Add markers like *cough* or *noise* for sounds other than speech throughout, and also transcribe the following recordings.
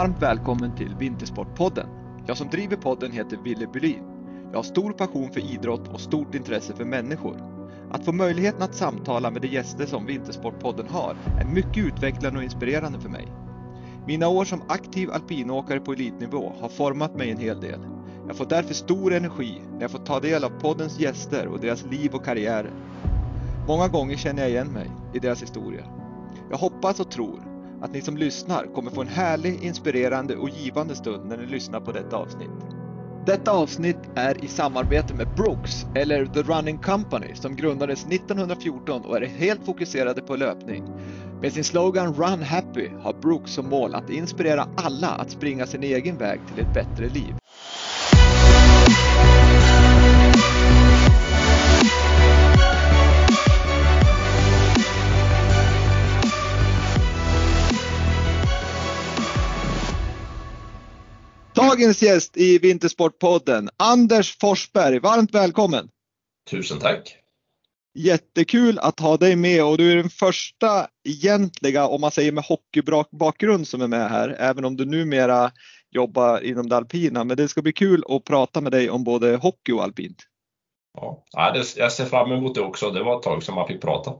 Varmt välkommen till Vintersportpodden. Jag som driver podden heter Ville Bylin. Jag har stor passion för idrott och stort intresse för människor. Att få möjligheten att samtala med de gäster som Vintersportpodden har är mycket utvecklande och inspirerande för mig. Mina år som aktiv alpinåkare på elitnivå har format mig en hel del. Jag får därför stor energi när jag får ta del av poddens gäster och deras liv och karriärer. Många gånger känner jag igen mig i deras historia. Jag hoppas och tror att ni som lyssnar kommer få en härlig, inspirerande och givande stund när ni lyssnar på detta avsnitt. Detta avsnitt är i samarbete med Brooks, eller The Running Company, som grundades 1914 och är helt fokuserade på löpning. Med sin slogan Run Happy har Brooks som mål att inspirera alla att springa sin egen väg till ett bättre liv. Dagens gäst i Vintersportpodden, Anders Forsberg. Varmt välkommen! Tusen tack! Jättekul att ha dig med och du är den första egentliga, om man säger med hockeybakgrund som är med här, även om du numera jobbar inom det alpina. Men det ska bli kul att prata med dig om både hockey och alpint. Ja, jag ser fram emot det också. Det var ett tag som man fick prata.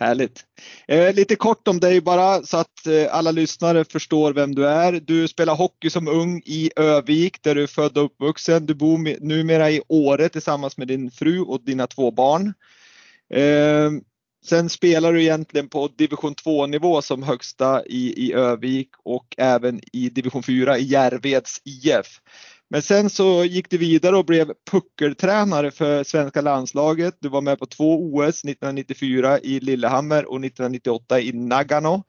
Härligt. Eh, lite kort om dig bara så att eh, alla lyssnare förstår vem du är. Du spelar hockey som ung i Övik där du är född och uppvuxen. Du bor numera i Åre tillsammans med din fru och dina två barn. Eh, sen spelar du egentligen på division 2 nivå som högsta i, i Övik och även i division 4 i Järveds IF. Men sen så gick du vidare och blev puckeltränare för svenska landslaget. Du var med på två OS 1994 i Lillehammer och 1998 i Nagano.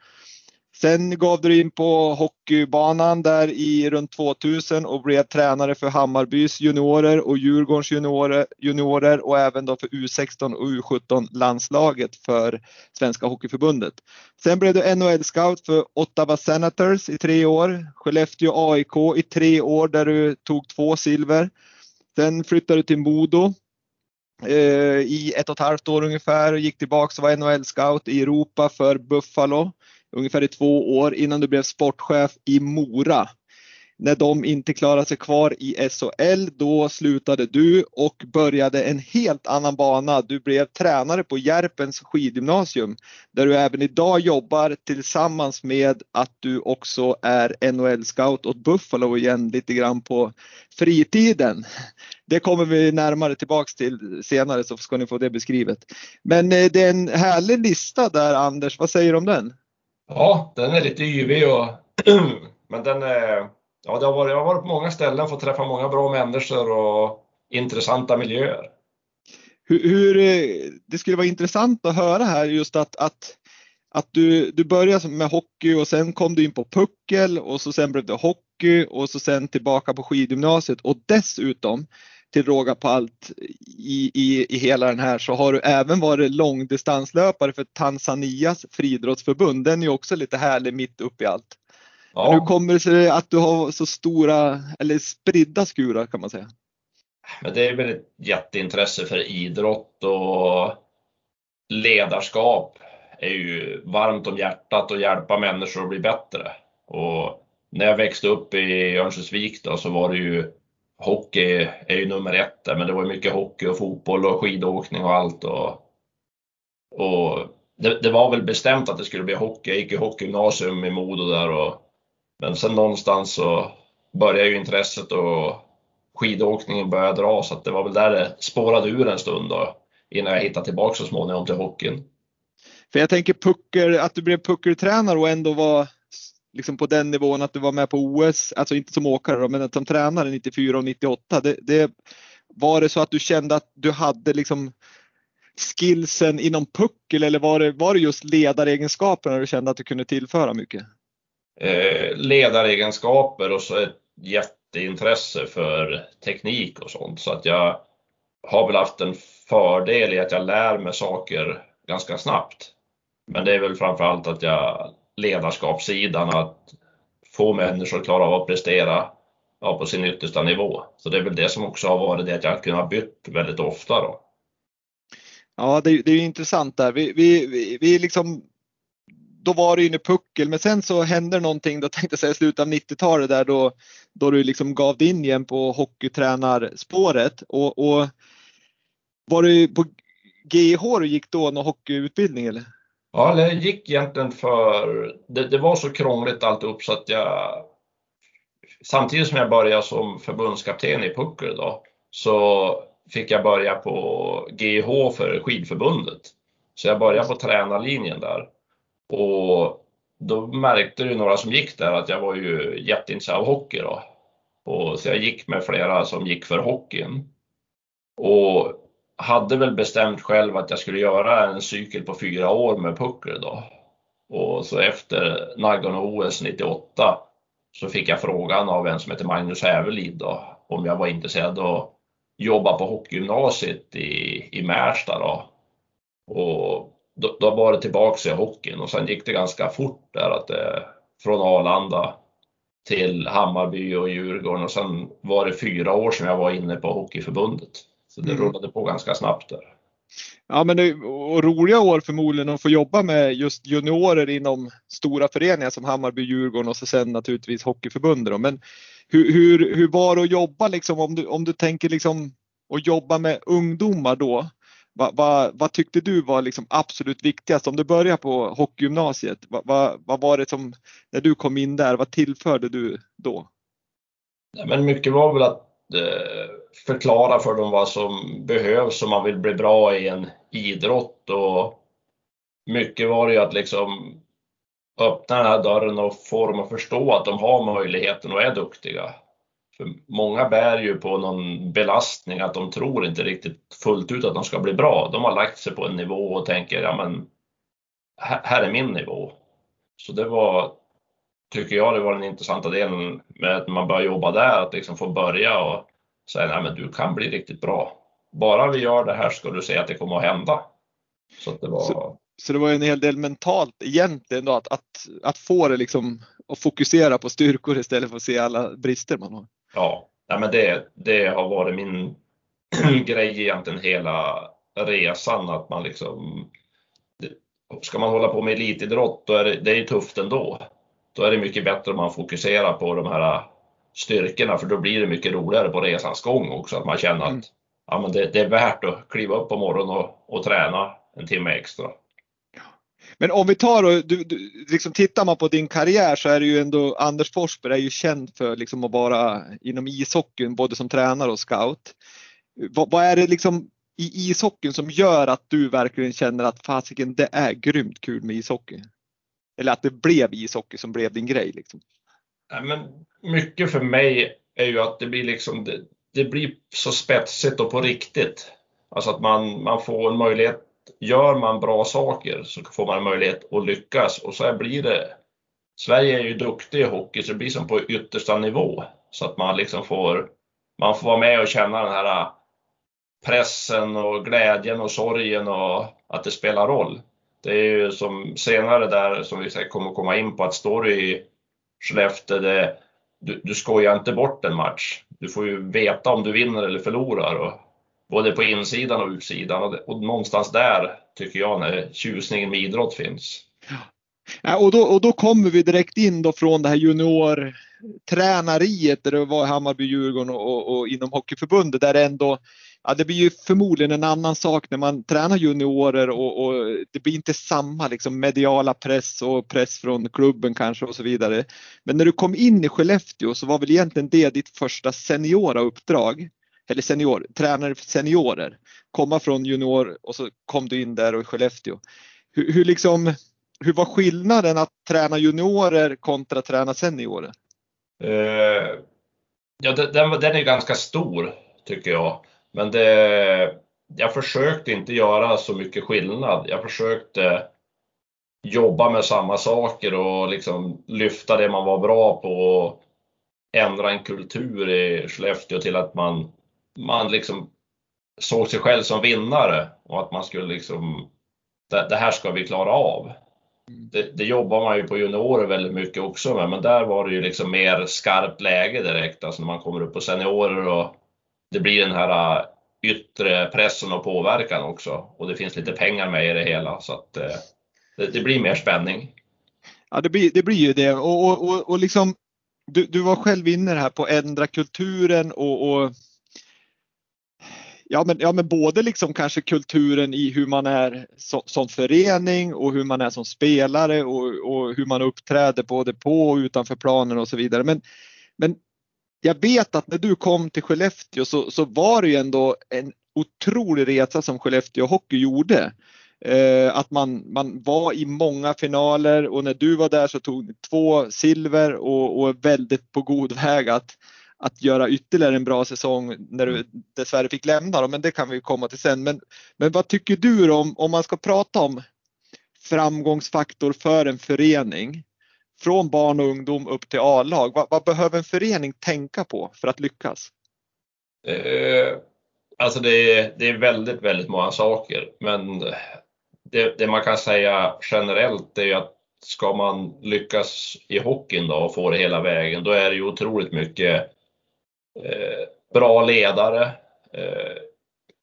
Sen gav du dig in på hockeybanan där i runt 2000 och blev tränare för Hammarbys juniorer och Djurgårdens juniorer, juniorer och även då för U16 och U17 landslaget för Svenska Hockeyförbundet. Sen blev du NHL-scout för Ottawa Senators i tre år, Skellefteå AIK i tre år där du tog två silver. Sen flyttade du till Modo eh, i ett och ett halvt år ungefär och gick tillbaka och var NHL-scout i Europa för Buffalo ungefär i två år innan du blev sportchef i Mora. När de inte klarade sig kvar i SHL, då slutade du och började en helt annan bana. Du blev tränare på Järpens skidgymnasium där du även idag jobbar tillsammans med att du också är NHL-scout åt Buffalo igen lite grann på fritiden. Det kommer vi närmare tillbaks till senare så ska ni få det beskrivet. Men eh, det är en härlig lista där Anders, vad säger du om den? Ja, den är lite yvig och *clears throat* men den är, ja, det har varit, jag har varit på många ställen, fått träffa många bra människor och intressanta miljöer. Hur, hur, det skulle vara intressant att höra här just att, att, att du, du började med hockey och sen kom du in på puckel och så sen blev det hockey och så sen tillbaka på skidgymnasiet och dessutom till råga på allt i, i, i hela den här så har du även varit långdistanslöpare för Tanzanias friidrottsförbund. Den är också lite härlig mitt upp i allt. Ja. Hur kommer det sig att du har så stora eller spridda skurar kan man säga? Men det är väl ett jätteintresse för idrott och ledarskap är ju varmt om hjärtat och hjälpa människor att bli bättre. Och när jag växte upp i Örnsköldsvik då, så var det ju hockey är ju nummer ett där, men det var mycket hockey och fotboll och skidåkning och allt. Och, och det, det, var väl bestämt att det skulle bli hockey. Jag gick i hockeygymnasium i Modo där och, men sen någonstans så började ju intresset och skidåkningen började dra så att det var väl där det spårade ur en stund då, innan jag hittade tillbaka så småningom till hockeyn. För jag tänker pucker, att du blev puckeltränare och ändå var liksom på den nivån att du var med på OS, alltså inte som åkare då, men som tränare 94 och 98. Det, det, var det så att du kände att du hade liksom skillsen inom puckel eller var det, var det just ledaregenskaperna du kände att du kunde tillföra mycket? Eh, ledaregenskaper och så ett jätteintresse för teknik och sånt så att jag har väl haft en fördel i att jag lär mig saker ganska snabbt. Men det är väl framförallt att jag ledarskapssidan att få människor att klara av att prestera ja, på sin yttersta nivå. Så det är väl det som också har varit det att jag har kunnat bytt väldigt ofta då. Ja, det, det är intressant där. Vi, vi, vi, vi liksom då var du inne i puckel, men sen så hände någonting, då tänkte jag säga slutet av 90-talet där då, då du liksom gav dig in igen på hockeytränarspåret. Och, och var du på GIH du gick då, någon hockeyutbildning eller? Ja, det gick egentligen för, det, det var så krångligt alltihop så att jag samtidigt som jag började som förbundskapten i puckel då, så fick jag börja på GIH för skidförbundet. Så jag började på tränarlinjen där. Och då märkte ju några som gick där att jag var ju jätteintresserad av hockey då. Och så jag gick med flera som gick för hockeyn. Och hade väl bestämt själv att jag skulle göra en cykel på fyra år med puckel då. Och så efter Nagano-OS 98 så fick jag frågan av en som heter Magnus Hävelid då, om jag var intresserad av att jobba på hockeygymnasiet i, i Märsta då. Och då, då var det tillbaks i hockeyn och sen gick det ganska fort där att det, från Arlanda till Hammarby och Djurgården och sen var det fyra år som jag var inne på Hockeyförbundet. Så det mm. rullade på ganska snabbt där. Ja, men det och roliga år förmodligen att få jobba med just juniorer inom stora föreningar som Hammarby, Djurgården och så sen naturligtvis Hockeyförbundet. Men hur, hur, hur var det att jobba liksom om du, om du tänker liksom att jobba med ungdomar då? Vad, vad, vad tyckte du var liksom absolut viktigast om du börjar på hockeygymnasiet? Vad, vad, vad var det som, när du kom in där, vad tillförde du då? men mycket var väl att Eh, förklara för dem vad som behövs om man vill bli bra i en idrott och mycket var det ju att liksom öppna den här dörren och få dem att förstå att de har möjligheten och är duktiga. För många bär ju på någon belastning att de tror inte riktigt fullt ut att de ska bli bra. De har lagt sig på en nivå och tänker, ja men här är min nivå. Så det var, tycker jag, det var den intressanta delen med att man börjar jobba där, att liksom få börja och säga, nej men du kan bli riktigt bra. Bara vi gör det här ska du se att det kommer att hända. Så, det, var... så, så det var en hel del mentalt egentligen då att, att, att få det liksom att fokusera på styrkor istället för att se alla brister man har. Ja, nej men det, det har varit min *clears throat* grej egentligen hela resan att man liksom Ska man hålla på med elitidrott då är det, det är tufft ändå. Då är det mycket bättre om man fokuserar på de här styrkorna för då blir det mycket roligare på resans gång också. Att man känner mm. att ja, men det, det, är värt att kliva upp på morgonen och, och träna en timme extra. Men om vi tar och du, du, liksom tittar man på din karriär så är det ju ändå Anders Forsberg är ju känd för liksom att vara inom ishockeyn både som tränare och scout. Vad, vad är det liksom i ishockeyn som gör att du verkligen känner att fasiken det är grymt kul med ishockey? Eller att det blev ishockey som blev din grej liksom? Ja, men mycket för mig är ju att det blir liksom det, det blir så spetsigt och på riktigt. Alltså att man, man får en möjlighet gör man bra saker så får man en möjlighet att lyckas och så blir det. Sverige är ju duktig i hockey så det blir som på yttersta nivå så att man liksom får, man får vara med och känna den här äh, pressen och glädjen och sorgen och att det spelar roll. Det är ju som senare där som vi kommer komma in på att står du i Skellefteå, det, du, du skojar inte bort en match. Du får ju veta om du vinner eller förlorar och både på insidan och utsidan och, och någonstans där tycker jag när tjusningen med idrott finns. Ja, och, då, och då kommer vi direkt in då från det här juniortränariet där det var Hammarby, Djurgården och, och, och inom Hockeyförbundet där det ändå Ja, det blir ju förmodligen en annan sak när man tränar juniorer och, och det blir inte samma liksom, mediala press och press från klubben kanske och så vidare. Men när du kom in i Skellefteå så var väl egentligen det ditt första seniora uppdrag? eller senior, tränare för seniorer. Komma från junior och så kom du in där och i Skellefteå. Hur, hur, liksom, hur var skillnaden att träna juniorer kontra träna seniorer? Uh, ja, den, den är ganska stor tycker jag. Men det, jag försökte inte göra så mycket skillnad. Jag försökte jobba med samma saker och liksom lyfta det man var bra på och ändra en kultur i Skellefteå till att man man liksom såg sig själv som vinnare och att man skulle liksom, det, det här ska vi klara av. Mm. Det, det, jobbar man ju på juniorer väldigt mycket också med, men där var det ju liksom mer skarpt läge direkt, alltså när man kommer upp på seniorer och det blir den här äh, yttre pressen och påverkan också och det finns lite pengar med i det hela så att äh, det, det blir mer spänning. Ja, det blir, det blir ju det och, och, och, och liksom du, du var själv inne här på att ändra kulturen och, och Ja men, ja men både liksom kanske kulturen i hur man är so, som förening och hur man är som spelare och, och, hur man uppträder både på och utanför planen och så vidare. Men, men jag vet att när du kom till Skellefteå så, så var det ju ändå en otrolig resa som Skellefteå Hockey gjorde. Eh, att man, man var i många finaler och när du var där så tog ni två silver och, och är väldigt på god väg att, att göra ytterligare en bra säsong när du dessvärre fick lämna dem, men det kan vi komma till sen. Men, men vad tycker du om, om man ska prata om framgångsfaktor för en förening från barn och ungdom upp till A-lag? Vad, vad, behöver en förening tänka på för att lyckas? Eh, alltså det är, det är väldigt, väldigt många saker, men det, det man kan säga generellt är ju att ska man lyckas i hockeyn då och få det hela vägen, då är det ju otroligt mycket eh, bra ledare, eh,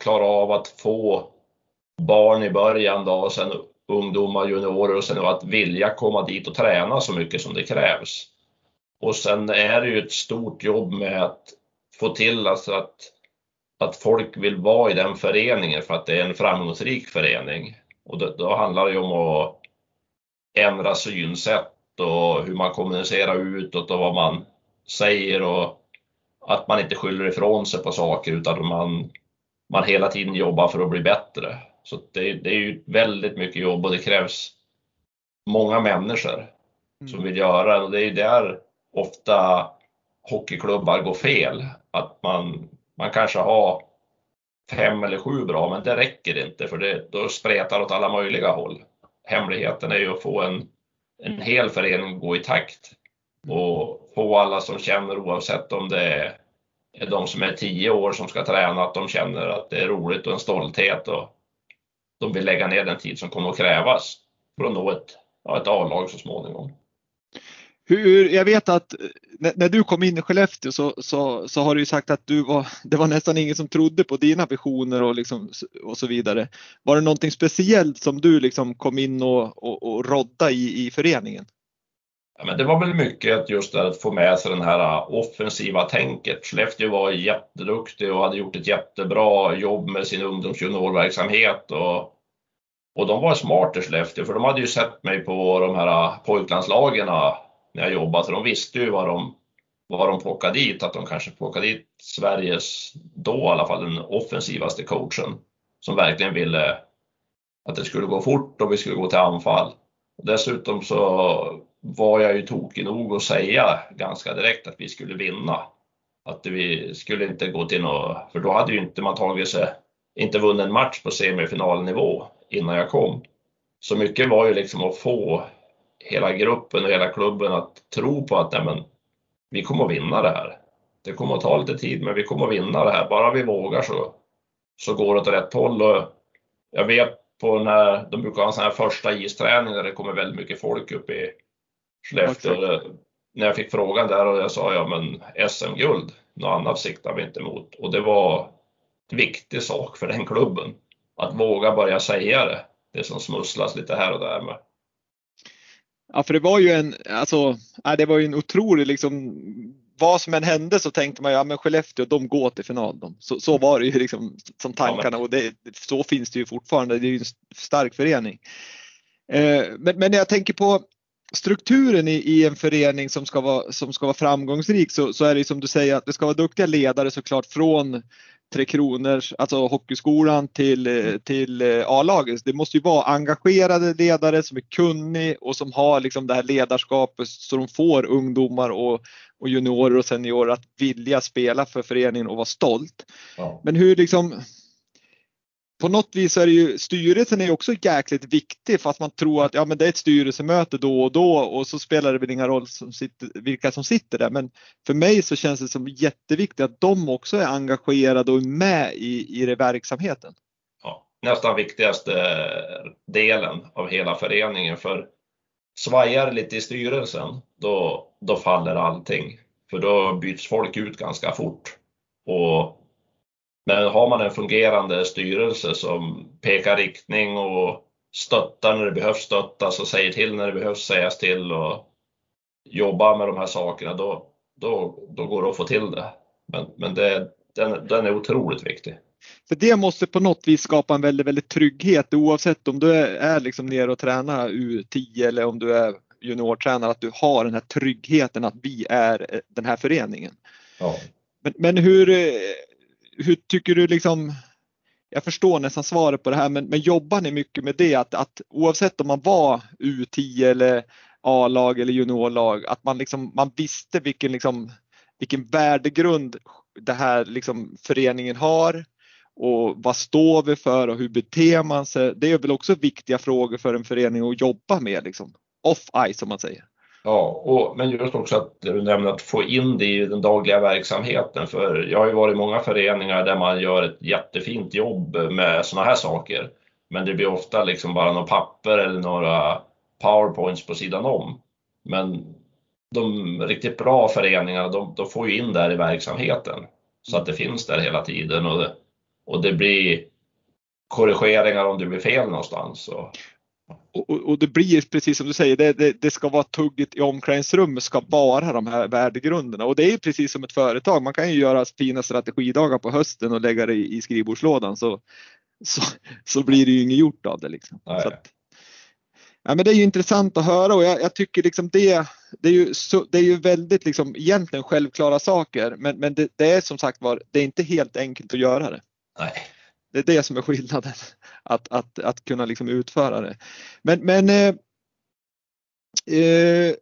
klara av att få barn i början då och sen ungdomar, juniorer och sen att vilja komma dit och träna så mycket som det krävs. Och sen är det ju ett stort jobb med att få till alltså att, att folk vill vara i den föreningen för att det är en framgångsrik förening. Och då, då handlar det ju om att ändra synsätt och hur man kommunicerar utåt och vad man säger och att man inte skyller ifrån sig på saker utan man, man hela tiden jobbar för att bli bättre. Så det, det är ju väldigt mycket jobb och det krävs många människor mm. som vill göra det och det är där ofta hockeyklubbar går fel. Att man, man kanske har fem eller sju bra, men det räcker inte för det, då spretar åt alla möjliga håll. Hemligheten är ju att få en, en hel förening att gå i takt och få alla som känner oavsett om det är, är de som är tio år som ska träna, att de känner att det är roligt och en stolthet och de vill lägga ner den tid som kommer att krävas för att nå ett, ja, ett A-lag så småningom. Hur, jag vet att när, när, du kom in i Skellefteå så, så, så har du sagt att du var, det var nästan ingen som trodde på dina visioner och, liksom, och så vidare. Var det någonting speciellt som du liksom kom in och, och, och rodda i, i föreningen? Ja, men det var väl mycket att just att få med sig den här äh, offensiva tänket. Skellefteå var jätteduktig och hade gjort ett jättebra jobb med sin ungdomsjuniorverksamhet och, och och de var smarta i Skellefteå för de hade ju sett mig på de här äh, pojklandslagen äh, när jag jobbade, så de visste ju vad de, vad de plockade dit, att de kanske plockade dit Sveriges, då i alla fall den offensivaste coachen, som verkligen ville att det skulle gå fort och vi skulle gå till anfall. Dessutom så var jag ju tokig nog att säga ganska direkt att vi skulle vinna. Att vi skulle inte gå till något, för då hade ju inte man tagit sig, inte vunnit en match på semifinalnivå innan jag kom. Så mycket var ju liksom att få hela gruppen och hela klubben att tro på att nej men, vi kommer att vinna det här. Det kommer att ta lite tid, men vi kommer att vinna det här. Bara vi vågar så, så går det åt rätt håll. Och jag vet på när de brukar ha en sån här första isträning där det kommer väldigt mycket folk upp i Skellefteå. Okay. När jag fick frågan där och jag sa ja men SM-guld, något annat siktar vi inte emot. Och det var en viktig sak för den klubben. Att våga börja säga det, det som smusslas lite här och där med. Ja, för det var ju en, alltså, det var ju en otrolig liksom, vad som än hände så tänkte man ja men Skellefteå de går till final. De. Så, så var det ju liksom som tankarna och det, så finns det ju fortfarande. Det är ju en stark förening. Eh, men, men när jag tänker på strukturen i, i, en förening som ska vara, som ska vara framgångsrik så, så är det som du säger att det ska vara duktiga ledare såklart från Tre Kronors, alltså hockeyskolan till, till eh, A-laget. Det måste ju vara engagerade ledare som är kunnig och som har liksom det här ledarskapet så de får ungdomar och, och juniorer och seniorer att vilja spela för föreningen och vara stolt. Ja. Men hur liksom på något vis är det ju styrelsen är också jäkligt viktig fast man tror att ja, men det är ett styrelsemöte då och då och så spelar det väl ingen roll som sitter, vilka som sitter där. Men för mig så känns det som jätteviktigt att de också är engagerade och är med i, i det verksamheten. Ja, nästan viktigaste delen av hela föreningen för svajar lite i styrelsen då, då faller allting. För då byts folk ut ganska fort. Och men har man en fungerande styrelse som pekar riktning och stöttar när det behövs stöttas och säger till när det behövs sägas till och jobbar med de här sakerna, då, då, då går det att få till det. Men, men det, den, den är otroligt viktig. För det måste på något vis skapa en väldigt, väldigt trygghet oavsett om du är, liksom nere och tränar U10 eller om du är juniortränare, att du har den här tryggheten att vi är den här föreningen. Ja. Men, men hur, hur tycker du liksom, jag förstår nästan svaret på det här, men, men jobbar ni mycket med det att, att oavsett om man var U10 eller A-lag eller juniorlag, att man liksom, man visste vilken liksom, vilken värdegrund det här liksom föreningen har och vad står vi för och hur beter man sig? Det är väl också viktiga frågor för en förening att jobba med liksom off-ice som man säger. Ja, och, men just också att du nämnde att få in det i den dagliga verksamheten. För jag har ju varit i många föreningar där man gör ett jättefint jobb med sådana här saker. Men det blir ofta liksom bara några papper eller några powerpoints på sidan om. Men de riktigt bra föreningarna, de, de får ju in det här i verksamheten. Så att det finns där hela tiden och det, och det blir korrigeringar om det blir fel någonstans. Och, och, och, det blir precis som du säger, det, det, det ska vara tugget i omklädningsrummet ska vara de här värdegrunderna och det är precis som ett företag. Man kan ju göra fina strategidagar på hösten och lägga det i, i skrivbordslådan så, så, så blir det ju inget gjort av det. Liksom. Så att, ja, men det är ju intressant att höra och jag, jag tycker liksom det, det, är ju så, det är ju väldigt liksom egentligen självklara saker men, men det, det är som sagt var, det är inte helt enkelt att göra det. Nej. Det är det som är skillnaden, att, att, att kunna liksom utföra det. Men, men eh, eh,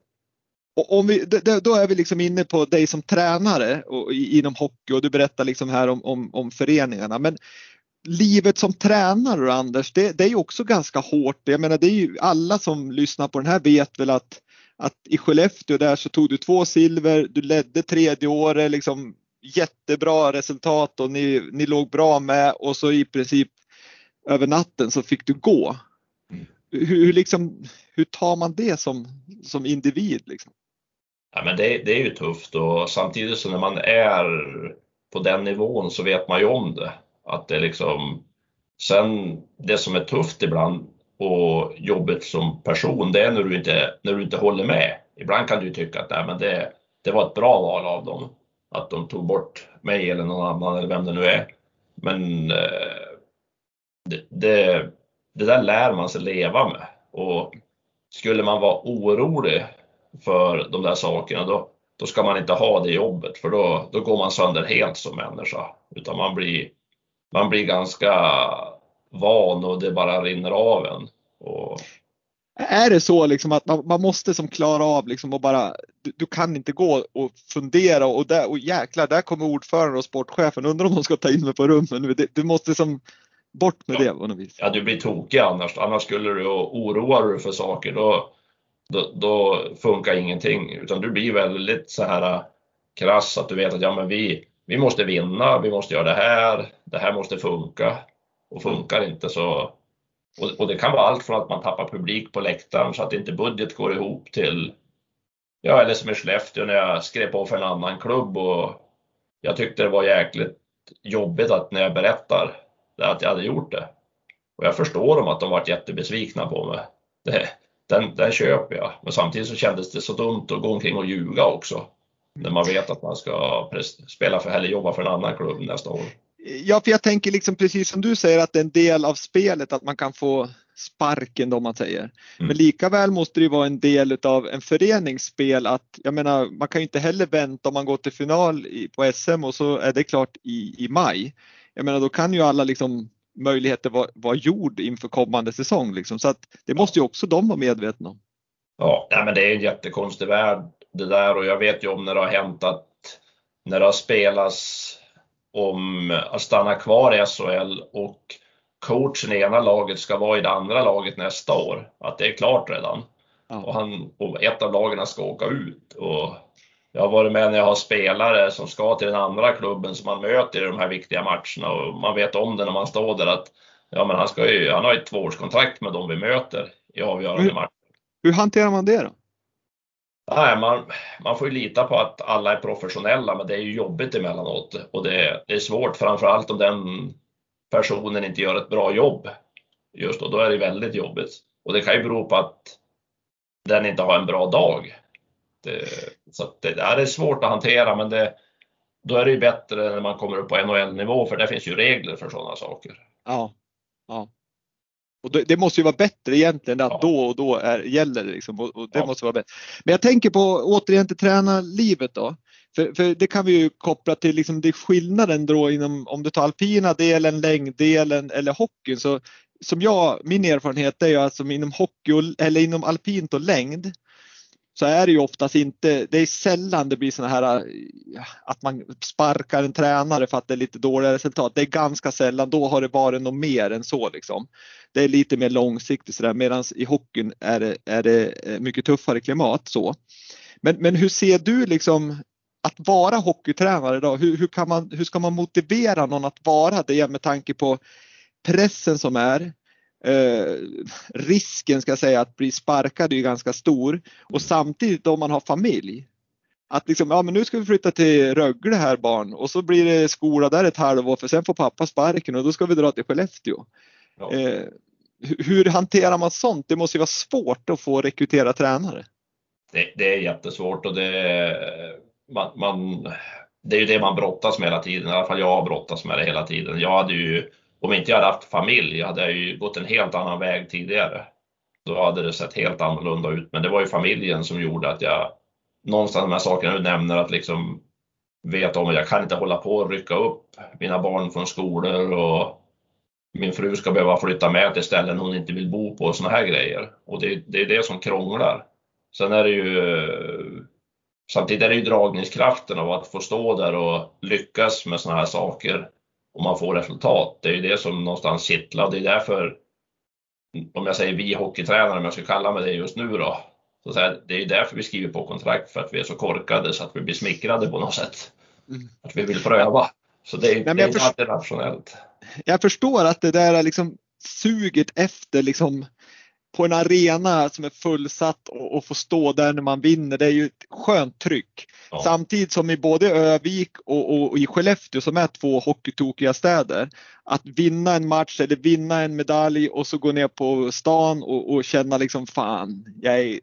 om vi, då är vi liksom inne på dig som tränare och, inom hockey och du berättar liksom här om, om, om föreningarna. Men livet som tränare Anders, det, det är ju också ganska hårt. Jag menar, det är ju alla som lyssnar på den här vet väl att, att i Skellefteå där så tog du två silver, du ledde tredje året, liksom jättebra resultat och ni, ni låg bra med och så i princip över natten så fick du gå. Mm. Hur, hur, liksom, hur tar man det som, som individ? Liksom? Ja, men det, det är ju tufft och samtidigt så när man är på den nivån så vet man ju om det. Att det liksom, sen det som är tufft ibland och jobbigt som person, det är när du inte, när du inte håller med. Ibland kan du tycka att nej, men det, det var ett bra val av dem att de tog bort mig eller någon annan eller vem det nu är. Men eh, det, det, det, där lär man sig leva med och skulle man vara orolig för de där sakerna då, då ska man inte ha det jobbet för då, då går man sönder helt som människa. Utan man blir, man blir ganska van och det bara rinner av en. Och är det så liksom att man, man måste som klara av liksom och bara, du, du, kan inte gå och fundera och, där, och jäklar, där kommer ordförande och sportchefen, undrar om de ska ta in mig på rummet Du måste som bort med ja. det på något vis. Ja, du blir tokig annars. Annars skulle du oroa dig för saker, då, då, då, funkar ingenting. Utan du blir väldigt så här äh, krass att du vet att ja, men vi, vi måste vinna, vi måste göra det här, det här måste funka. Och funkar inte så och, och, det kan vara allt från att man tappar publik på läktaren så att inte budget går ihop till, ja eller som i Skellefteå när jag skrev på för en annan klubb och jag tyckte det var jäkligt jobbigt att när jag berättar att jag hade gjort det. Och jag förstår dem att de varit jättebesvikna på mig. Det, den, den köper jag. Men samtidigt så kändes det så dumt att gå omkring och ljuga också. När man vet att man ska spela för eller jobba för en annan klubb nästa år. Ja, för jag tänker liksom precis som du säger att det är en del av spelet att man kan få sparken då man säger. Mm. Men lika väl måste det vara en del av en föreningsspel att jag menar man kan ju inte heller vänta om man går till final på SM och så är det klart i, i maj. Jag menar då kan ju alla liksom möjligheter vara, vara gjord inför kommande säsong liksom. så att det måste ju också de vara medvetna om. Ja, men det är en jättekonstig värld det där och jag vet ju om när det har hänt att när det har spelats om att stanna kvar i SHL och coachen i ena laget ska vara i det andra laget nästa år. Att det är klart redan. Ja. Och, han, och ett av lagen ska åka ut. Och jag har varit med när jag har spelare som ska till den andra klubben som man möter i de här viktiga matcherna och man vet om det när man står där att ja, men han, ska ju, han har ett tvåårskontrakt med dem vi möter i avgörande matcher. Hur hanterar man det då? Nej, man, man får ju lita på att alla är professionella, men det är ju jobbigt emellanåt och det, det är svårt, framförallt om den personen inte gör ett bra jobb. just då. Då är det väldigt jobbigt. Och det kan ju bero på att den inte har en bra dag. Det, så det, det är svårt att hantera men det, då är det ju bättre när man kommer upp på NHL-nivå för där finns ju regler för sådana saker. Ja, ja. Och det, det måste ju vara bättre egentligen att ja. då och då är, gäller det liksom, och, och det ja. måste vara bättre. Men jag tänker på återigen till tränarlivet då. För, för det kan vi ju koppla till liksom det skillnaden då inom om du tar alpina delen, längddelen eller hockeyn. Så som jag, min erfarenhet är ju att som inom hockey och, eller inom alpint och längd så är det ju oftast inte, det är sällan det blir sådana här eh, att man sparkar en tränare för att det är lite dåliga resultat. Det är ganska sällan, då har det varit något mer än så liksom. Det är lite mer långsiktigt sådär medan i hockeyn är det, är det eh, mycket tuffare klimat så. Men, men hur ser du liksom att vara hockeytränare idag? Hur, hur, kan man, hur ska man motivera någon att vara det med tanke på pressen som är? Eh, risken ska jag säga att bli sparkad är ju ganska stor och samtidigt om man har familj. Att liksom, ja men nu ska vi flytta till Rögle här barn och så blir det skola där ett halvår för sen får pappa sparken och då ska vi dra till Skellefteå. Ja. Eh, hur hanterar man sånt? Det måste ju vara svårt att få rekrytera tränare. Det, det är jättesvårt och det, man, man, det är ju det man brottas med hela tiden. I alla fall jag har brottats med det hela tiden. Jag hade ju om inte jag hade haft familj hade jag ju gått en helt annan väg tidigare. Då hade det sett helt annorlunda ut. Men det var ju familjen som gjorde att jag någonstans de här sakerna du nämner att liksom veta om att jag kan inte hålla på och rycka upp mina barn från skolor och min fru ska behöva flytta med till ställen hon inte vill bo på och såna här grejer. Och det, det är det som krånglar. Sen är det ju Samtidigt är det ju dragningskraften av att få stå där och lyckas med såna här saker och man får resultat. Det är ju det som någonstans kittlar och det är därför, om jag säger vi hockeytränare, om jag ska kalla mig det just nu då, så säga, det är ju därför vi skriver på kontrakt för att vi är så korkade så att vi blir smickrade på något sätt. Mm. Att vi vill pröva. Så det är, Nej, det är inte rationellt. Jag förstår att det där är liksom suget efter liksom på en arena som är fullsatt och, och få stå där när man vinner, det är ju ett skönt tryck. Ja. Samtidigt som i både Övik och, och, och, i Skellefteå som är två hockeytokiga städer, att vinna en match eller vinna en medalj och så gå ner på stan och, och känna liksom fan, jag är,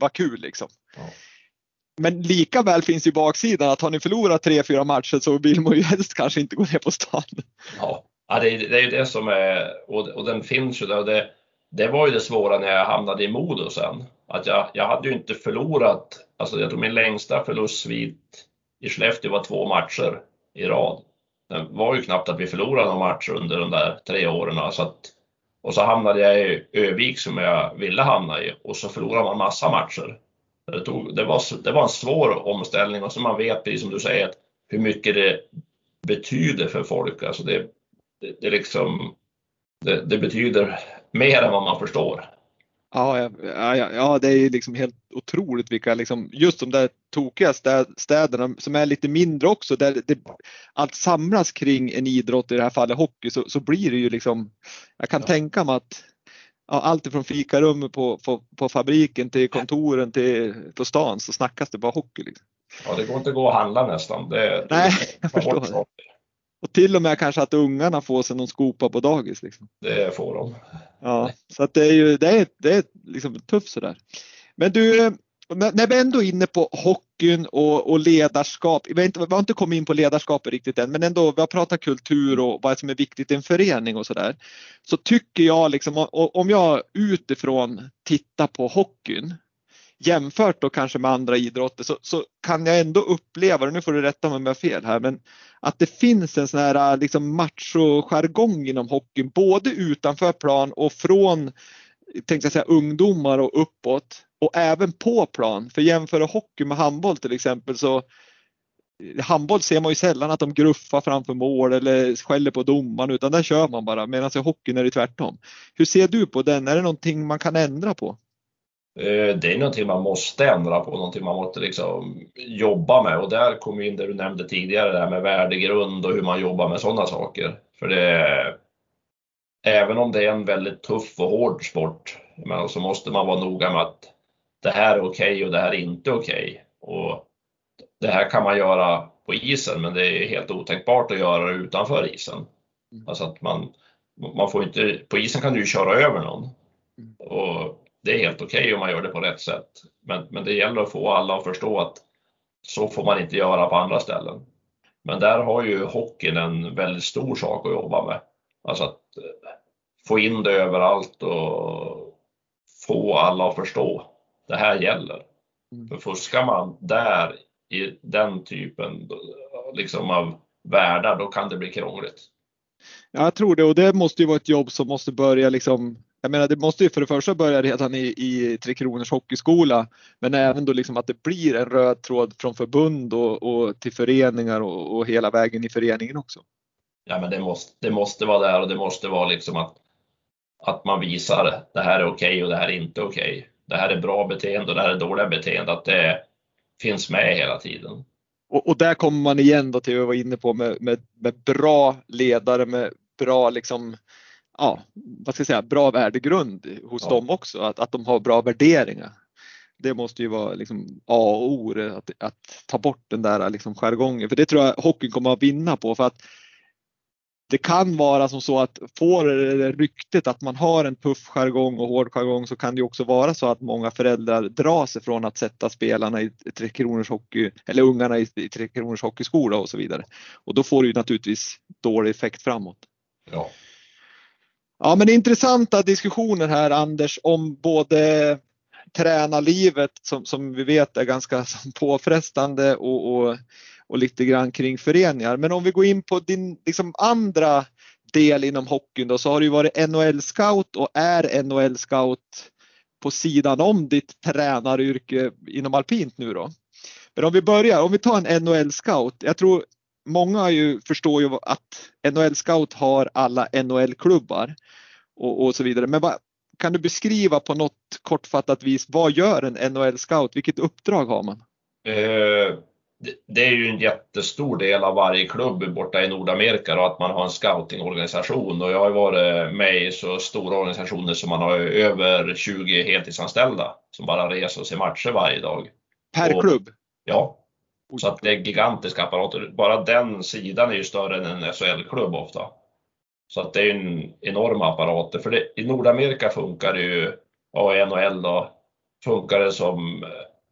vad kul liksom. Ja. Men lika väl finns ju baksidan att har ni förlorat tre, fyra matcher så vill man ju helst kanske inte gå ner på stan. Ja, ja det, är, det är ju det som är, och, och den finns ju där. Det, det var ju det svåra när jag hamnade i Modo sen. Att jag, jag hade ju inte förlorat, alltså jag tror min längsta förlustsvit i Skellefteå var två matcher i rad. Det var ju knappt att vi förlorade någon match under de där tre åren. Så att, och så hamnade jag i Övik som jag ville hamna i och så förlorade man massa matcher. Det, tog, det, var, det var en svår omställning och så man vet, precis som du säger, hur mycket det betyder för folk. Alltså det, det, det, liksom, det, det betyder mer än vad man förstår. Ja, ja, ja, ja, det är liksom helt otroligt vilka, liksom, just de där tokiga städerna som är lite mindre också, där det, allt samlas kring en idrott, i det här fallet hockey, så, så blir det ju liksom, jag kan ja. tänka mig att ja, allt ifrån fikarummet på, på, på, fabriken till kontoren till på stan så snackas det bara hockey. Liksom. Ja, det går inte att gå och handla nästan. Det, Nej, *laughs* jag förstår. Det. Och till och med kanske att ungarna får sig någon skopa på dagis. Liksom. Det får de. Ja, så att det är ju det är, det är liksom tufft sådär. Men du, när vi ändå är inne på hockeyn och, och ledarskap. Vi har, inte, vi har inte kommit in på ledarskapet riktigt än, men ändå, vi har pratat kultur och vad som är viktigt i en förening och sådär. Så tycker jag liksom, om jag utifrån tittar på hockeyn jämfört då kanske med andra idrotter så, så kan jag ändå uppleva, och nu får du rätta mig om jag har fel här, men att det finns en sån här äh, liksom macho-jargong inom hockeyn, både utanför plan och från tänkte jag säga, ungdomar och uppåt och även på plan. För jämför hockey med handboll till exempel så eh, handboll ser man ju sällan att de gruffar framför mål eller skäller på domaren utan där kör man bara medan i hockeyn är det tvärtom. Hur ser du på den? Är det någonting man kan ändra på? Eh, det är någonting man måste ändra på, någonting man måste liksom jobba med och där kommer in det du nämnde tidigare, det här med värdegrund och hur man jobbar med sådana saker. För det, även om det är en väldigt tuff och hård sport, så måste man vara noga med att det här är okej okay och det här är inte okej. Okay. Och det här kan man göra på isen, men det är helt otänkbart att göra det utanför isen. Mm. Alltså att man, man får inte, på isen kan du ju köra över någon. Mm. Och det är helt okej okay om man gör det på rätt sätt. Men, men det gäller att få alla att förstå att så får man inte göra på andra ställen. Men där har ju hockeyn en väldigt stor sak att jobba med. Alltså att eh, få in det överallt och få alla att förstå. Det här gäller. Mm. För fuskar man där i den typen liksom av världar, då kan det bli krångligt. Ja, jag tror det och det måste ju vara ett jobb som måste börja liksom jag menar, det måste ju för det första börja redan i, i Tre Kronors Hockeyskola, men även då liksom att det blir en röd tråd från förbund och, och till föreningar och, och, hela vägen i föreningen också. Ja, men det måste, det måste vara där och det måste vara liksom att, att man visar det här är okej okay och det här är inte okej. Okay. Det här är bra beteende och det här är dåliga beteende, att det finns med hela tiden. Och, och där kommer man igen då till vad jag var inne på med, med, med bra ledare, med bra liksom ja, vad ska jag säga, bra värdegrund hos ja. dem också, att, att de har bra värderingar. Det måste ju vara liksom A och O, att, att ta bort den där liksom jargongen, för det tror jag hockeyn kommer att vinna på. för att det kan vara som så att får det ryktet att man har en tuff jargong och hård jargong så kan det också vara så att många föräldrar drar sig från att sätta spelarna i Tre Kronors hockey eller ungarna i Tre Kronors hockeyskola och så vidare. Och då får det ju naturligtvis dålig effekt framåt. Ja. Ja, men intressanta diskussioner här Anders om både tränarlivet som, som vi vet är ganska *laughs* påfrestande och, och, och lite grann kring föreningar. Men om vi går in på din liksom, andra del inom hockeyn då så har du varit NHL-scout och är NHL-scout på sidan om ditt tränaryrke inom alpint nu då. Men om vi börjar, om vi tar en NHL-scout. Jag tror många ju förstår ju att NHL Scout har alla NHL-klubbar och, och, så vidare. Men vad, kan du beskriva på något kortfattat vis, vad gör en NHL Scout? Vilket uppdrag har man? Eh, det är ju en jättestor del av varje klubb borta i Nordamerika och att man har en scoutingorganisation och jag har varit med i så stora organisationer som man har över 20 heltidsanställda som bara reser och ser matcher varje dag. Per och, klubb? Ja, så att det är gigantiska apparater. Bara den sidan är ju större än en SHL-klubb ofta. Så att det är en enorma apparater. För det, i Nordamerika funkar det ju, och NHL då, funkar det som,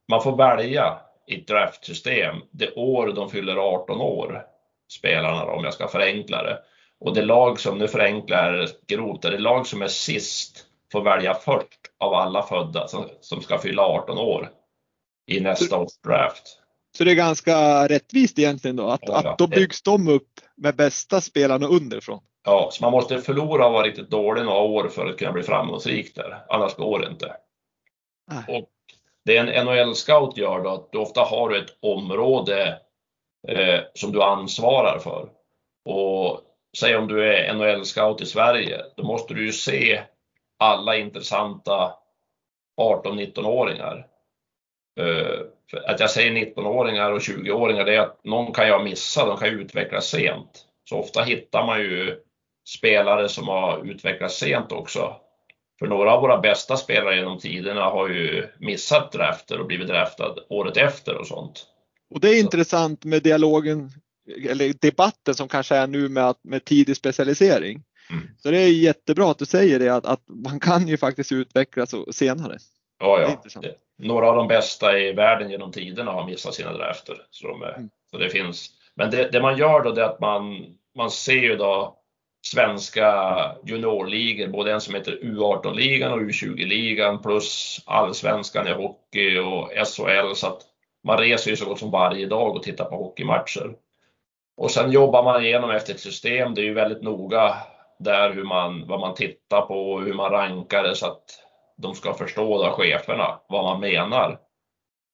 man får välja i ett draftsystem det år de fyller 18 år, spelarna då, om jag ska förenkla det. Och det lag som, nu förenklar grovt, det lag som är sist får välja först av alla födda som, som ska fylla 18 år i nästa års draft. Så det är ganska rättvist egentligen då att, ja, att då byggs de upp med bästa spelarna underifrån. Ja, så man måste förlora och vara riktigt dålig några år för att kunna bli framgångsrik där. Annars går det inte. Nej. Och det en NHL-scout gör då, att du ofta har ett område eh, som du ansvarar för. Och säg om du är NHL-scout i Sverige, då måste du ju se alla intressanta 18-19-åringar. Eh, att jag säger 19-åringar och 20-åringar, det är att någon kan jag missa, de kan utvecklas sent. Så ofta hittar man ju spelare som har utvecklats sent också. För några av våra bästa spelare genom tiderna har ju missat drafter och blivit draftad året efter och sånt. Och det är intressant med dialogen, eller debatten som kanske är nu med, med tidig specialisering. Mm. Så det är jättebra att du säger det, att, att man kan ju faktiskt utvecklas senare. Ja, ja. Det, några av de bästa i världen genom tiderna har missat sina drafter. Så, de, mm. så det finns. Men det, det, man gör då är att man, man ser ju då svenska juniorligor, både en som heter U18-ligan och U20-ligan plus allsvenskan i hockey och SHL. Så att man reser ju så gott som varje dag och tittar på hockeymatcher. Och sen jobbar man igenom efter ett system. Det är ju väldigt noga där hur man, vad man tittar på och hur man rankar det så att de ska förstå då, cheferna vad man menar.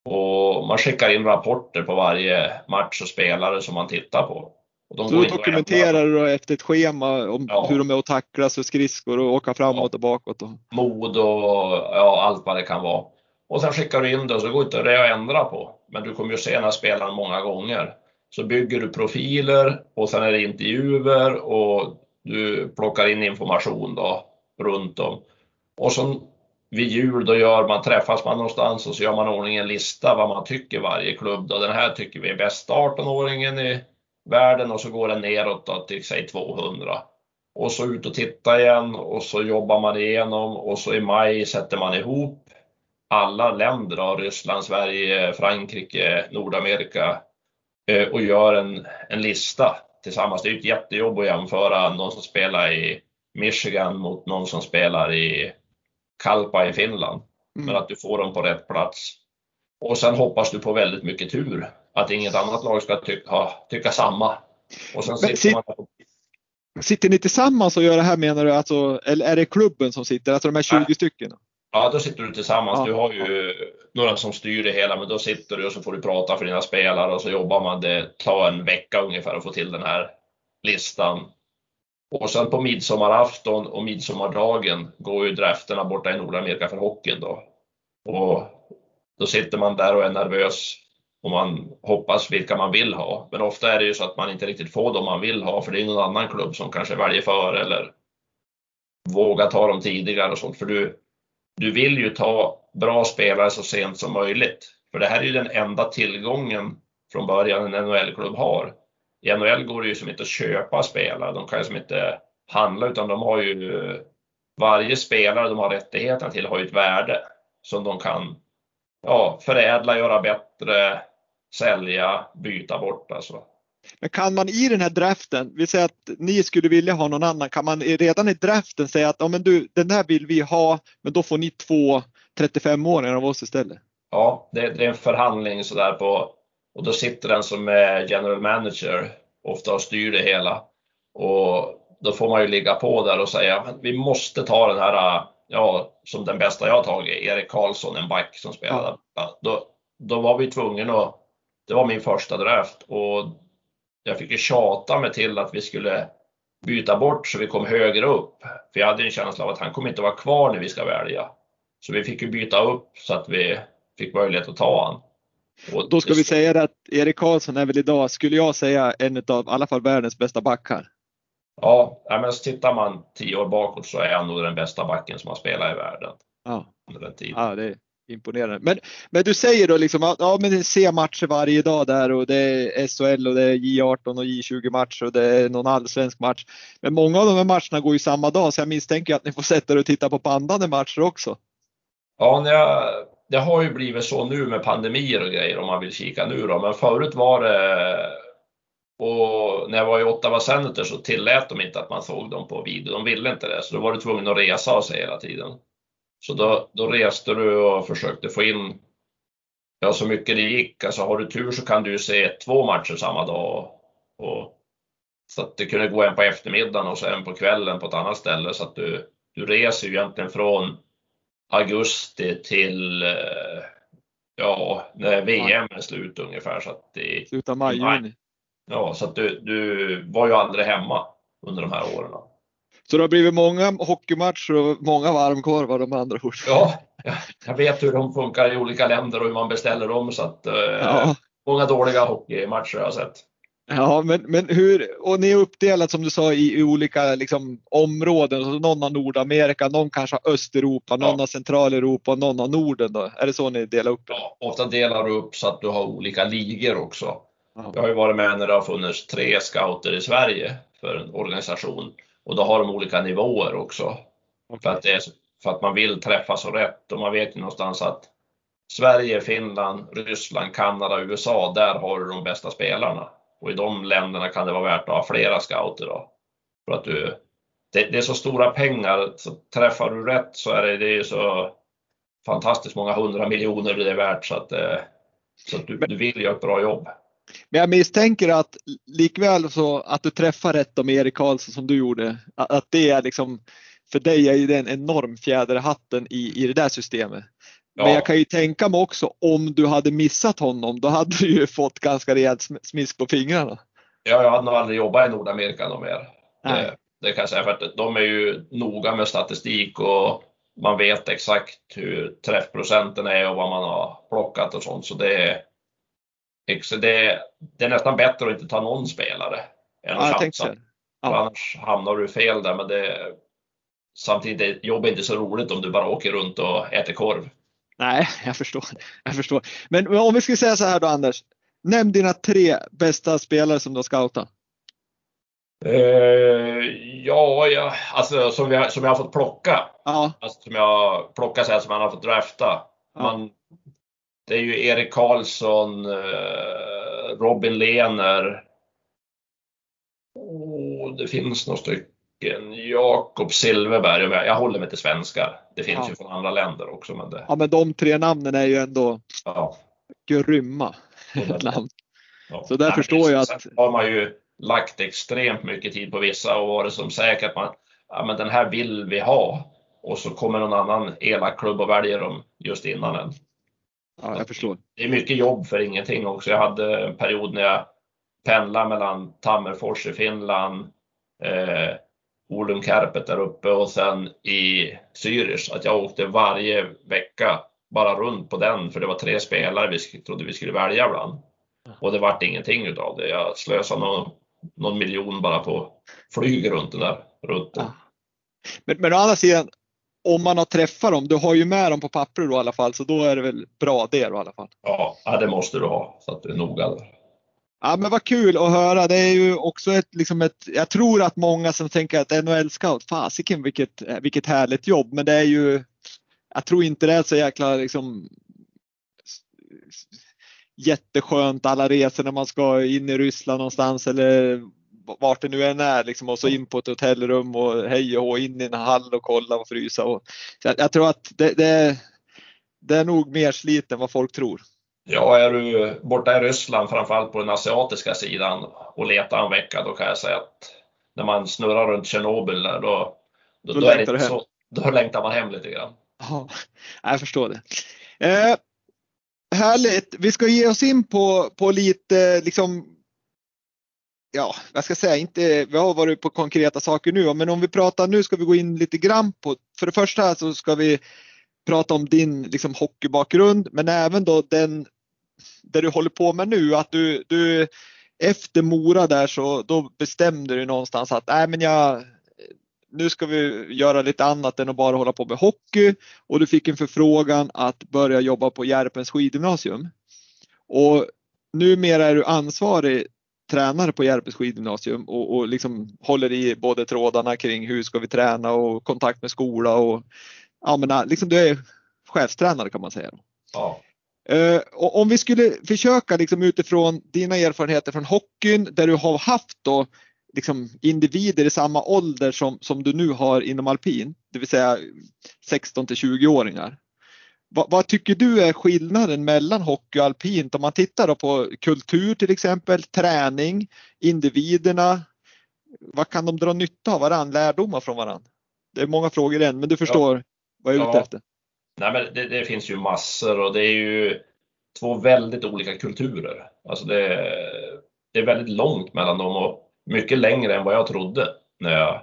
Och man skickar in rapporter på varje match och spelare som man tittar på. Och de så då dokumenterar du efter ett schema om ja. hur de är att tacklas för skridskor och åka framåt ja. och bakåt? Och... Mod och ja, allt vad det kan vara. Och sen skickar du in det och så går inte det att ändra på. Men du kommer ju se den här spelaren många gånger. Så bygger du profiler och sen är det intervjuer och du plockar in information då runt om. Och så vid jul då gör man, träffas man någonstans och så gör man ordning en lista vad man tycker varje klubb. Då. Den här tycker vi är bästa 18-åringen i världen och så går den neråt då till säg 200. och så ut och titta igen och så jobbar man igenom och så i maj sätter man ihop alla länder, då, Ryssland, Sverige, Frankrike, Nordamerika eh, och gör en, en lista tillsammans. Det är ett jättejobb att jämföra någon som spelar i Michigan mot någon som spelar i Kalpa i Finland. Mm. Men att du får dem på rätt plats. Och sen hoppas du på väldigt mycket tur. Att inget annat lag ska ty ha, tycka samma. Och sen sitter, sit man sitter ni tillsammans och gör det här menar du? Alltså, eller är det klubben som sitter? Alltså de här 20 Nej. stycken? Ja, då sitter du tillsammans. Ja. Du har ju några som styr det hela, men då sitter du och så får du prata för dina spelare och så jobbar man. Det tar en vecka ungefär att få till den här listan. Och sen på midsommarafton och midsommardagen går ju drafterna borta i Nordamerika för hockeyn då. Och då sitter man där och är nervös och man hoppas vilka man vill ha. Men ofta är det ju så att man inte riktigt får dem man vill ha för det är någon annan klubb som kanske väljer för eller vågar ta dem tidigare och sånt. För du, du vill ju ta bra spelare så sent som möjligt. För det här är ju den enda tillgången från början en NHL-klubb har. I NHL går det ju som inte att köpa spelare, de kan ju som inte handla utan de har ju varje spelare de har rättigheterna till har ju ett värde som de kan ja, förädla, göra bättre, sälja, byta bort alltså. Men kan man i den här draften, vi säger att ni skulle vilja ha någon annan, kan man redan i draften säga att ja, men du, den här vill vi ha, men då får ni två 35-åringar av oss istället? Ja, det, det är en förhandling sådär på, och då sitter den som är general manager ofta och styr det hela. Och då får man ju ligga på där och säga, vi måste ta den här, ja, som den bästa jag har tagit, Erik Karlsson, en back som spelade. Ja. Då, då var vi tvungna att, det var min första draft och jag fick ju tjata mig till att vi skulle byta bort så vi kom högre upp. För jag hade en känsla av att han kommer inte vara kvar när vi ska välja. Så vi fick ju byta upp så att vi fick möjlighet att ta han. Och Då ska vi säga att Erik Karlsson är väl idag, skulle jag säga, en av i alla fall världens bästa backar. Ja, men tittar man tio år bakåt så är han nog den bästa backen som har spelat i världen. Ja, under den tiden. ja det, imponerande. Men, men du säger då liksom att ja, men se matcher varje dag där och det är SHL och det är J18 och J20 matcher och det är någon allsvensk match. Men många av de här matcherna går ju samma dag så jag misstänker att ni får sätta er och titta på bandande matcher också. Ja, jag, det har ju blivit så nu med pandemier och grejer om man vill kika nu då, men förut var det och när jag var i Ottawa Senator så tillät de inte att man såg dem på video. De ville inte det, så då var du tvungen att resa och se hela tiden. Så då, då reste du och försökte få in ja, så mycket det gick. Alltså har du tur så kan du se två matcher samma dag. Och, så att det kunde gå en på eftermiddagen och så en på kvällen på ett annat ställe. Så att du, du reser ju egentligen från augusti till eh, ja, när VM är slut ungefär. Så att det, Slutet av maj, juni. Ja, så att du, du var ju aldrig hemma under de här åren. Så det har blivit många hockeymatcher och många varmkorvar de andra ord. Ja, jag vet hur de funkar i olika länder och hur man beställer dem så att eh, ja. många dåliga hockeymatcher har jag sett. Ja, men, men hur, och ni är uppdelat som du sa i, i olika liksom, områden. Så någon har Nordamerika, någon kanske har Östeuropa, någon ja. har Centraleuropa någon har Norden. Då. Är det så ni delar upp? Ja, ofta delar du upp så att du har olika ligor också. Ja. Jag har ju varit med när det har funnits tre scouter i Sverige för en organisation. Och då har de olika nivåer också. Okay. För, att det är, för att man vill träffa så rätt och man vet ju någonstans att Sverige, Finland, Ryssland, Kanada, USA, där har du de bästa spelarna. Och i de länderna kan det vara värt att ha flera scouter då. För att du, det, det är så stora pengar, så träffar du rätt så är det, det är så fantastiskt många hundra miljoner det är värt så att, eh, så att du, du vill göra ett bra jobb. Men jag misstänker att likväl så att du träffar rätt om Erik Karlsson som du gjorde, att det är liksom för dig är det en enorm fjäder i hatten i, i det där systemet. Ja. Men jag kan ju tänka mig också om du hade missat honom, då hade du ju fått ganska rejält smisk på fingrarna. Ja, jag hade nog aldrig jobbat i Nordamerika något mer. Det, det, kan jag säga, för att de är ju noga med statistik och man vet exakt hur träffprocenten är och vad man har plockat och sånt. Så det är, det, det är nästan bättre att inte ta någon spelare än att ja, chansa. Ja. Annars hamnar du fel där. Men det, samtidigt, jobbet är inte så roligt om du bara åker runt och äter korv. Nej, jag förstår. Jag förstår. Men om vi ska säga så här då Anders. Nämn dina tre bästa spelare som du har scoutat. Uh, ja, ja, alltså som jag, som jag har fått plocka. Ja. Alltså, som jag plockat så här, som man har fått drafta. Ja. Man, det är ju Erik Karlsson, uh, Robin Lehner. Oh, det finns några stycken. Jakob Silverberg. Jag håller mig till svenskar. Det finns Ja. ju från andra länder också. Men det, ja, men de tre namnen är ju ändå ja. grymma namn. Ja. Så där Nej, förstår jag att- har man ju lagt extremt mycket tid på vissa och varit som säker att man, ja men den här vill vi ha. Och så kommer någon annan elak klubb och väljer dem just innan en. Ja, jag förstår. Det är mycket jobb för ingenting också. Jag hade en period när jag pendlade mellan Tammerfors i Finland, eh, Olum Kärpet där uppe och sen i Zürich. Att jag åkte varje vecka bara runt på den för det var tre spelare vi trodde vi skulle välja bland. Och det vart ingenting utav det. Jag slösade någon, någon miljon bara på flyg runt den där rutten. Ja. Men, men å andra sidan, om man har träffat dem, du har ju med dem på papper då i alla fall, så då är det väl bra det då i alla fall. Ja, ja, det måste du ha så att du är noga där. Ja men vad kul att höra. Det är ju också ett, liksom ett jag tror att många som tänker att NHL scout, fasiken vilket, vilket härligt jobb. Men det är ju, jag tror inte det är så jäkla liksom jätteskönt alla resor när man ska in i Ryssland någonstans eller vart det nu än är liksom och så in på ett hotellrum och hej och hå, in i en hall och kolla och frysa. Och, jag, jag tror att det, det, det är nog mer slit än vad folk tror. Ja, är du borta i Ryssland, framförallt på den asiatiska sidan och letar en vecka, då kan jag säga att när man snurrar runt Tjernobyl då, då, Då då, längtar så, då längtar man hem lite grann. Ja, *laughs* jag förstår det. Eh, härligt. Vi ska ge oss in på, på lite liksom Ja, vad ska jag säga, inte, vi har varit på konkreta saker nu, men om vi pratar nu ska vi gå in lite grann på, för det första så ska vi prata om din liksom, hockeybakgrund, men även då den, det du håller på med nu, att du, du efter Mora där så då bestämde du någonstans att nej men jag, nu ska vi göra lite annat än att bara hålla på med hockey och du fick en förfrågan att börja jobba på Järpens skidgymnasium. Och numera är du ansvarig tränare på Järpens skidgymnasium och, och liksom håller i både trådarna kring hur ska vi träna och kontakt med skola och ja men liksom du är chefstränare kan man säga. Ja. Eh, om vi skulle försöka liksom utifrån dina erfarenheter från hockeyn där du har haft då liksom individer i samma ålder som, som du nu har inom alpin, det vill säga 16 till 20-åringar. Vad, vad tycker du är skillnaden mellan hockey och alpint om man tittar på kultur till exempel, träning, individerna. Vad kan de dra nytta av varandra, lärdomar från varandra? Det är många frågor än, men du förstår vad jag är ute Ja. efter. Nej, men det, det finns ju massor och det är ju två väldigt olika kulturer. Alltså det, det är väldigt långt mellan dem och mycket längre än vad jag trodde när jag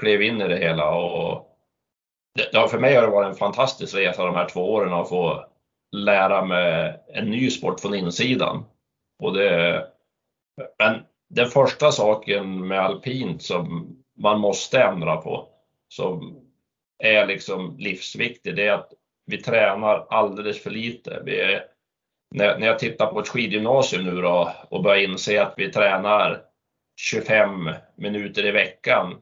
klev in i det hela. Och det, ja, för mig har det varit en fantastisk resa de här två åren att få lära mig en ny sport från insidan. Och det, men den första saken med alpint som man måste ändra på, som är liksom livsviktig, det är att vi tränar alldeles för lite. Vi är, när, när jag tittar på ett skidgymnasium nu då och börjar inse att vi tränar 25 minuter i veckan.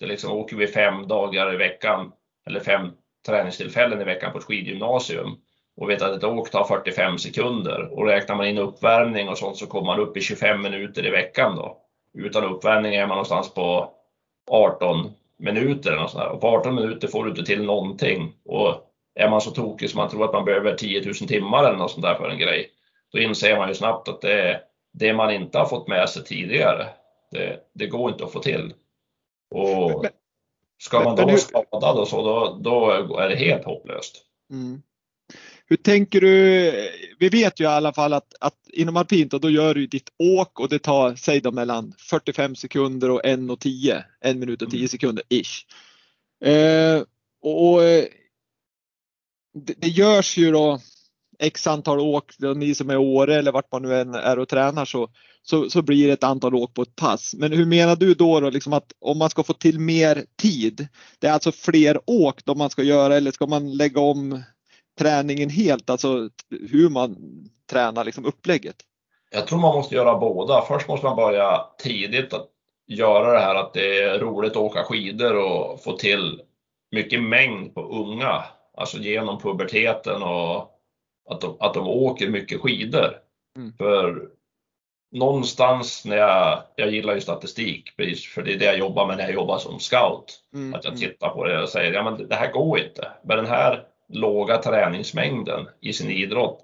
Det liksom åker vi fem dagar i veckan eller fem träningstillfällen i veckan på ett skidgymnasium och vet att ett åk tar 45 sekunder och räknar man in uppvärmning och sånt så kommer man upp i 25 minuter i veckan då. Utan uppvärmning är man någonstans på 18 minuter eller något sånt där. och på 18 minuter får du inte till någonting och är man så tokig som man tror att man behöver 10 000 timmar eller något sånt där för en grej, då inser man ju snabbt att det det man inte har fått med sig tidigare. Det, det går inte att få till. Och ska man då vara skadad och så, då, då är det helt hopplöst. Mm. Hur tänker du? Vi vet ju i alla fall att, att inom alpint och då gör du ditt åk och det tar, säg då mellan 45 sekunder och 1 och 10, en minut och 10 Mm. sekunder ish. Eh, och eh, det, det görs ju då x antal åk, ni som är i Åre eller vart man nu än är och tränar så, så, så blir det ett antal åk på ett pass. Men hur menar du då, då liksom att om man ska få till mer tid, det är alltså fler åk då man ska göra eller ska man lägga om träningen helt, alltså hur man tränar liksom upplägget? Jag tror man måste göra båda. Först måste man börja tidigt att göra det här att det är roligt att åka skidor och få till mycket mängd på unga, alltså genom puberteten och att de, att de åker mycket skidor. Mm. För någonstans när jag, jag gillar ju statistik, för det är det jag jobbar med när jag jobbar som scout. Mm. Att jag mm. tittar på det och säger, ja men det här går inte. Med den här låga träningsmängden i sin idrott,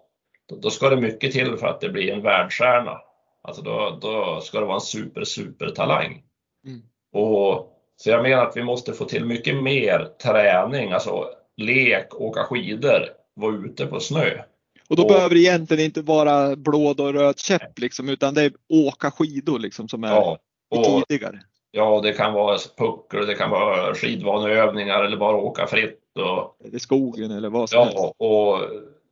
då, ska det mycket till för att det blir en världsstjärna. Alltså då, då ska det vara en super, super talang. Mm. Och, så jag menar att vi måste få till mycket mer träning, alltså lek, åka skidor, vara ute på snö. Och då och, behöver det egentligen inte vara blåd och röd käpp liksom, utan det är åka skidor liksom som är ja, och, tidigare. Ja, det kan vara puckel, det kan vara skidvaneövningar eller bara åka fritt. Och, eller skogen eller vad som ja, helst. och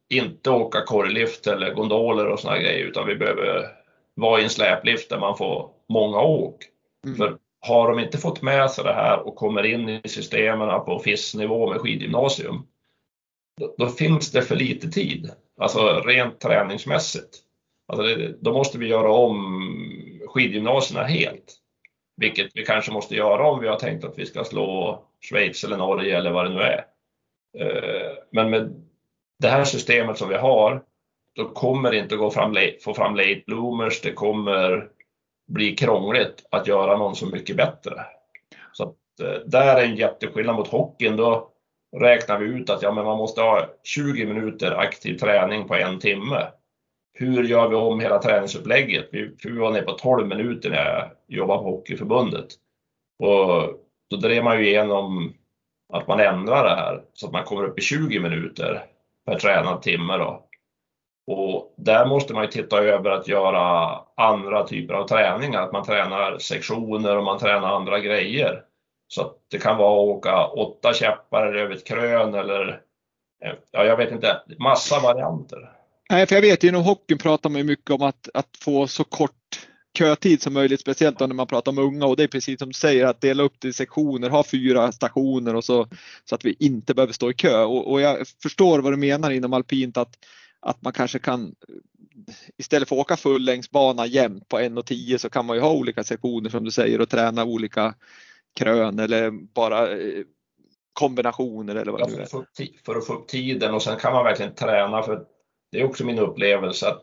inte åka korglift eller gondoler och såna grejer utan vi behöver vara i en släplift där man får många åk. Mm. För har de inte fått med sig det här och kommer in i systemen på FIS-nivå med skidgymnasium, då, då, finns det för lite tid, alltså rent träningsmässigt. Alltså det, då måste vi göra om skidgymnasierna helt, vilket vi kanske måste göra om vi har tänkt att vi ska slå Schweiz eller Norge eller vad det nu är. Eh, men med det här systemet som vi har, då kommer det inte gå fram, få fram late bloomers, det kommer bli krångligt att göra någon så mycket bättre. Så att, eh, där är en jätteskillnad mot hockeyn. Då räknar vi ut att ja, men man måste ha 20 minuter aktiv träning på en timme. Hur gör vi om hela träningsupplägget? Vi, var nere på 12 minuter när jag jobbade på Hockeyförbundet. Och då drev man ju igenom att man ändrar det här så att man kommer upp i 20 minuter per tränad timme. Då. Och där måste man ju titta över att göra andra typer av träningar, att man tränar sektioner och man tränar andra grejer. Så att det kan vara att åka åtta käppar över ett krön eller ja, jag vet inte, massa varianter. Nej, för jag vet inom hockeyn pratar man ju mycket om att, att få så kort kötid som möjligt, speciellt när man pratar om unga och det är precis som du säger att dela upp det i sektioner, ha fyra stationer och så, så att vi inte behöver stå i kö. Och, och jag förstår vad du menar inom alpint att att man kanske kan istället för att åka fullängdsbana jämt på 1.10 så kan man ju ha olika sektioner som du säger och träna olika krön eller bara eh, kombinationer eller vad ja, det nu är. För, för att få upp tiden och sen kan man verkligen träna för det är också min upplevelse att,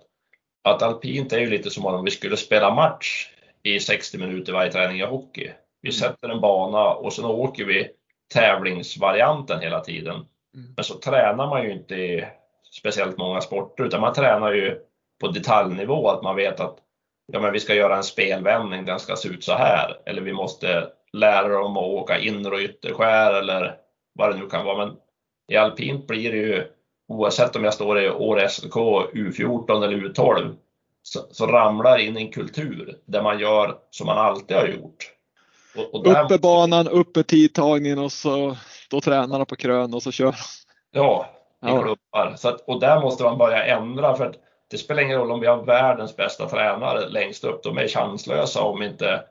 att alpint är ju lite som om vi skulle spela match i 60 minuter varje träning i hockey. Vi mm. sätter en bana och sen åker vi tävlingsvarianten hela tiden. Mm. Men så tränar man ju inte speciellt många sporter, utan man tränar ju på detaljnivå, att man vet att ja, men vi ska göra en spelvändning, den ska se ut så här, eller vi måste lära dem att åka inner och ytterskär eller vad det nu kan vara. Men i alpint blir det ju, oavsett om jag står i år SLK U14 eller U12, så, så ramlar in en kultur där man gör som man alltid har gjort. Och, och uppe banan, uppe tidtagningen och så då tränar de på krön och så kör Ja, i ja. klubbar. Så att, och där måste man börja ändra för att det spelar ingen roll om vi har världens bästa tränare längst upp, de är chanslösa om inte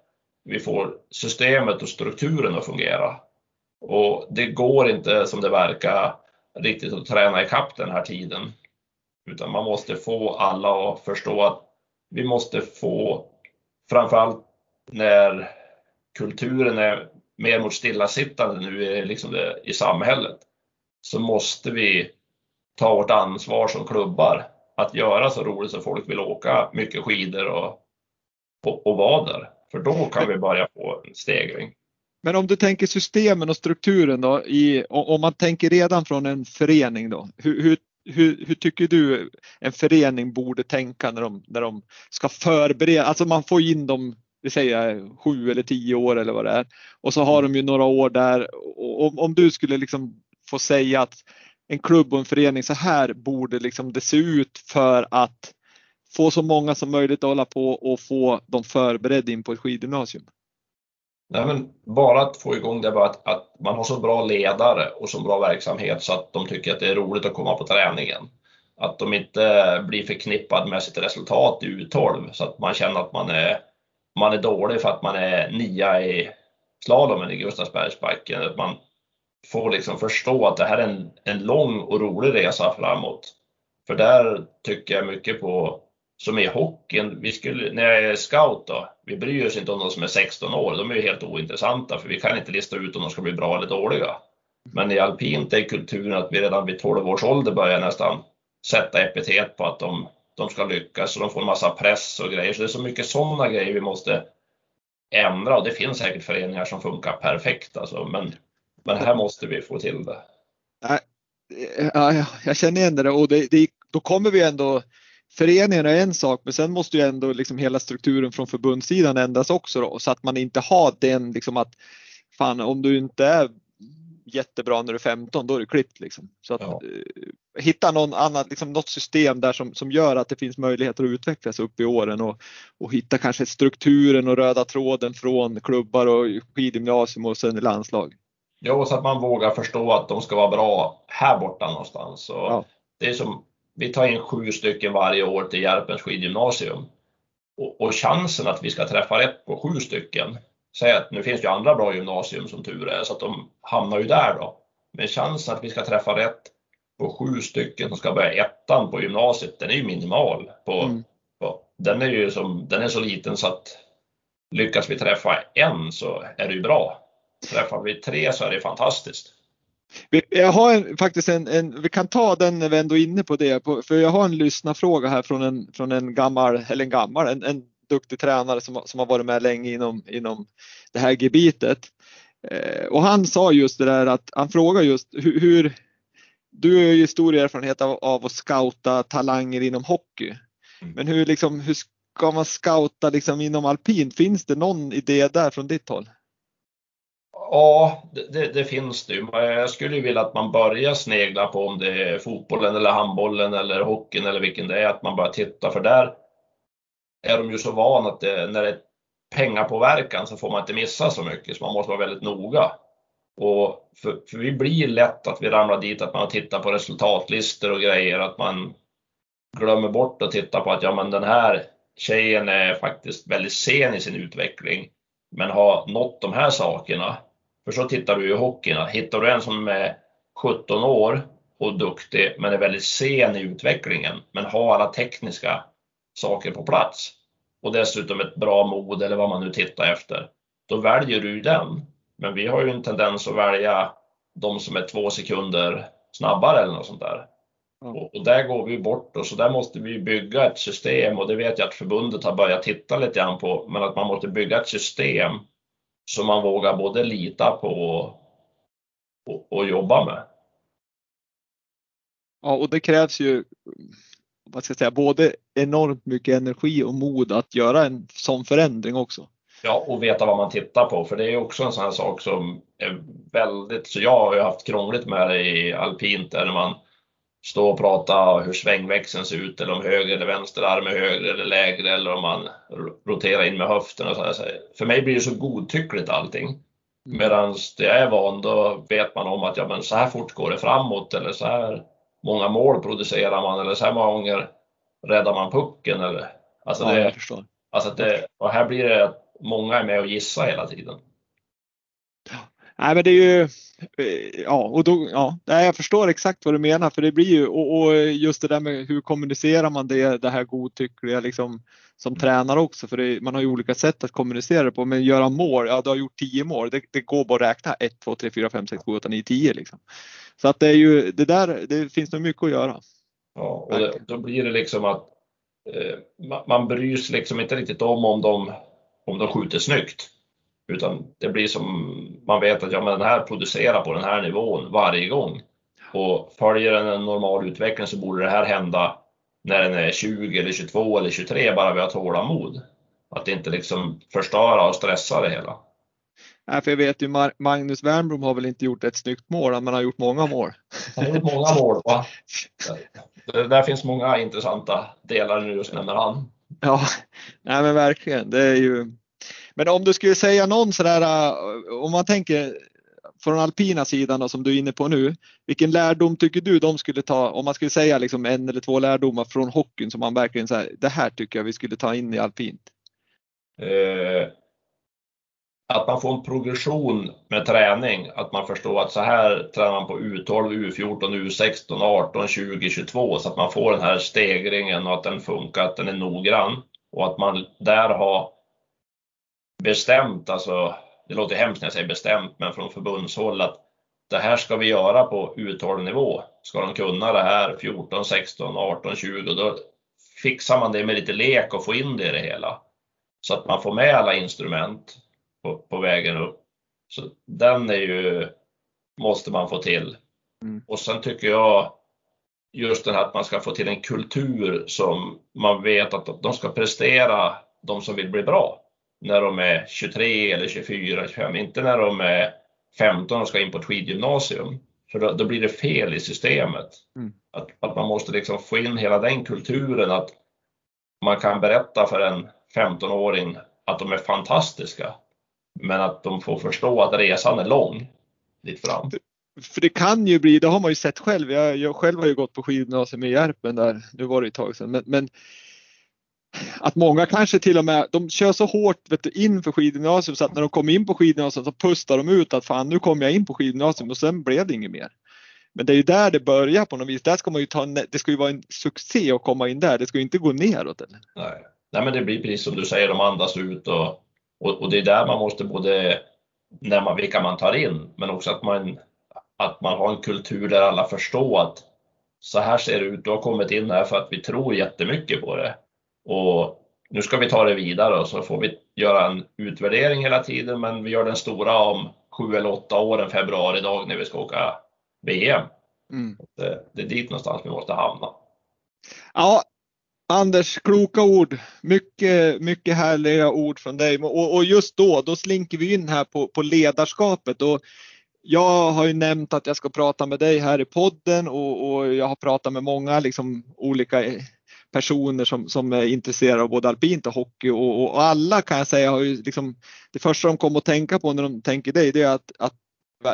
vi får systemet och strukturen att fungera. Och det går inte som det verkar riktigt att träna ikapp den här tiden. Utan man måste få alla att förstå att vi måste få, framförallt när kulturen är mer mot stillasittande nu i, liksom det, i samhället, så måste vi ta vårt ansvar som klubbar att göra så roligt så folk vill åka mycket skidor och, och, och vara där. För då kan vi börja få en stegring. Men om du tänker systemen och strukturen då, i, om man tänker redan från en förening då, hur, hur, hur, hur, tycker du en förening borde tänka när de, när de ska förbereda, alltså man får in dem, vi säger sju eller tio år eller vad det är, och så har de ju några år där. Och om, om du skulle liksom få säga att en klubb och en förening, så här borde liksom det se ut för att få så många som möjligt att hålla på och få dem förberedda in på ett skidgymnasium? Nej, men bara att få igång det, bara att, att man har så bra ledare och så bra verksamhet så att de tycker att det är roligt att komma på träningen. Att de inte blir förknippad med sitt resultat i U12 så att man känner att man är, man är dålig för att man är nia i slalomen i Gustavsbergsbacken. Att man får liksom förstå att det här är en, en lång och rolig resa framåt. För där tycker jag mycket på som i hockeyn, vi skulle, när jag är scout då, vi bryr oss inte om de som är 16 år, de är ju helt ointressanta för vi kan inte lista ut om de ska bli bra eller dåliga. Men i alpint är kulturen att vi redan vid 12 års ålder börjar nästan sätta epitet på att de, de ska lyckas och de får en massa press och grejer. Så det är så mycket sådana grejer vi måste ändra och det finns säkert föreningar som funkar perfekt alltså, men, men här måste vi få till det. Ja, jag känner igen det och det, det, då kommer vi ändå Föreningen är en sak men sen måste ju ändå liksom hela strukturen från förbundssidan ändras också då, så att man inte har den liksom att fan om du inte är jättebra när du är 15 då är du klippt liksom. Så att ja. eh, hitta någon annat, liksom något system där som, som gör att det finns möjligheter att utvecklas upp i åren och, och hitta kanske strukturen och röda tråden från klubbar och skidgymnasium och sen landslag. Ja, så att man vågar förstå att de ska vara bra här borta någonstans. Och ja. Det är som, vi tar in sju stycken varje år till Järpens skidgymnasium. Och, och chansen att vi ska träffa rätt på sju stycken, säg att nu finns det ju andra bra gymnasium som tur är, så att de hamnar ju där då. Men chansen att vi ska träffa rätt på sju stycken som ska börja ettan på gymnasiet, den är ju minimal. På, mm. på, den är ju som, den är så liten så att lyckas vi träffa en så är det ju bra. Träffar vi tre så är det fantastiskt. Jag har en, faktiskt en, en, vi kan ta den när vi ändå är inne på det, för jag har en lyssnarfråga här från en, från en gammal, eller en gammal, en, en duktig tränare som, som har varit med länge inom, inom det här gebitet. Eh, och han sa just det där att han frågar just hur, hur du har ju stor erfarenhet av, av att scouta talanger inom hockey. Mm. Men hur, liksom, hur ska man scouta liksom inom alpin? Finns det någon idé där från ditt håll? Ja, det, det, finns det ju. Jag skulle ju vilja att man börjar snegla på om det är fotbollen eller handbollen eller hockeyn eller vilken det är, att man börjar titta för där är de ju så vana att det, när det är pengapåverkan så får man inte missa så mycket så man måste vara väldigt noga. Och för, för vi blir lätt att vi ramlar dit att man tittar på resultatlistor och grejer, att man glömmer bort att titta på att ja men den här tjejen är faktiskt väldigt sen i sin utveckling men har nått de här sakerna för så tittar du i hockeyn, hittar du en som är 17 år och duktig men är väldigt sen i utvecklingen men har alla tekniska saker på plats och dessutom ett bra mod eller vad man nu tittar efter, då väljer du den. Men vi har ju en tendens att välja de som är två sekunder snabbare eller något sånt där. Mm. Och, och, där går vi bort och så där måste vi bygga ett system och det vet jag att förbundet har börjat titta lite grann på, men att man måste bygga ett system som man vågar både lita på och, och jobba med. Ja, och det krävs ju vad ska jag säga, både enormt mycket energi och mod att göra en sån förändring också. Ja, och veta vad man tittar på, för det är också en sån här sak som är väldigt, så jag har ju haft krångligt med det i alpint där man står och pratar hur svängväxeln ser ut eller om höger eller vänster arm är högre eller lägre eller om man roterar in med höften och så här. För mig blir det så godtyckligt allting. Mm. Medan det jag är van, då vet man om att ja, men så här fort går det framåt eller så här många mål producerar man eller så här många gånger räddar man pucken eller alltså ja, det, alltså det, och här blir det att många är med och gissar hela tiden. Nej men det är ju, eh, ja och då, ja, jag förstår exakt vad du menar för det blir ju och, och just det där med hur kommunicerar man det, det här godtyckliga liksom som tränare också för det, man har ju olika sätt att kommunicera det på men göra mål, ja du har gjort 10 mål, det, det går bara att räkna 1, 2, 3, 4, 5, 6, 7, 8, 9, 10 liksom. Så att det är ju det där, det finns nog mycket att göra. Ja, och det, då blir det liksom att eh, man, man bryr sig liksom inte riktigt om om de, om de skjuter snyggt. Utan det blir som man vet att ja, men den här producerar på den här nivån varje gång. Och följer den en normal utveckling så borde det här hända när den är 20 eller 22 eller 23 bara vi har tålamod. Att inte liksom förstöra och stressa det hela. Nej, för jag vet ju Magnus Wernbloom har väl inte gjort ett snyggt mål, men han har gjort många mål. Han har gjort många mål. Va? Det, där finns många intressanta delar nu just nämner han. Ja, nej men verkligen. Det är ju... Men om du skulle säga någon sådär, eh, om man tänker från alpina sidan då, som du är inne på nu, vilken lärdom tycker du de skulle ta, om man skulle säga liksom en eller två lärdomar från hockeyn som man verkligen säger, det här tycker jag vi skulle ta in i alpint? Eh, att man får en progression med träning, att man förstår att så här tränar man på U12, U14, U16, 18, 20, 22 så att man får den här stegringen och att den funkar, att den är noggrann och att man där har bestämt, alltså det låter hemskt när jag säger bestämt, men från förbundshåll att det här ska vi göra på U12 nivå. Ska de kunna det här 14, 16, 18, 20, då fixar man det med lite lek och få in det i det hela. Så att man får med alla instrument på, på vägen upp. Så den är ju, måste man få till. Mm. Och sen tycker jag just den här att man ska få till en kultur som man vet att de ska prestera, de som vill bli bra, när de är 23 eller 24, 25, inte när de är 15 och ska in på ett skidgymnasium. För då, då blir det fel i systemet. Mm. Att, att man måste liksom få in hela den kulturen att man kan berätta för en 15-åring att de är fantastiska. Men att de får förstå att resan är lång dit fram. För det kan ju bli, det har man ju sett själv. Jag, jag själv har ju gått på skidgymnasium i Järpen där, nu var det ett tag sedan. Men, men, att många kanske till och med, de kör så hårt vet du, inför skidgymnasium så att när de kommer in på skidgymnasium så pustar de ut att fan nu kommer jag in på skidgymnasium och sen blev det inget mer. Men det är ju där det börjar på något vis. Där ska man ju ta, det ska ju vara en succé att komma in där. Det ska ju inte gå neråt. Eller? Nej. Nej, men det blir precis som du säger, de andas ut och, och, och det är där man måste både, när man, vilka man tar in, men också att man, att man har en kultur där alla förstår att så här ser det ut, du har kommit in här för att vi tror jättemycket på det. Och nu ska vi ta det vidare och så får vi göra en utvärdering hela tiden, men vi gör den stora om sju eller åtta år, en februari dag när vi ska åka VM. Mm. Det, det, är dit någonstans vi måste hamna. Ja, Anders, kloka ord. Mycket, mycket härliga ord från dig. Och, och, just då, då slinker vi in här på, på ledarskapet. Och jag har ju nämnt att jag ska prata med dig här i podden och, och jag har pratat med många liksom, olika personer som, som är intresserade av både alpint och hockey och, och alla kan jag säga har ju liksom, det första de kommer att tänka på när de tänker dig det är att, att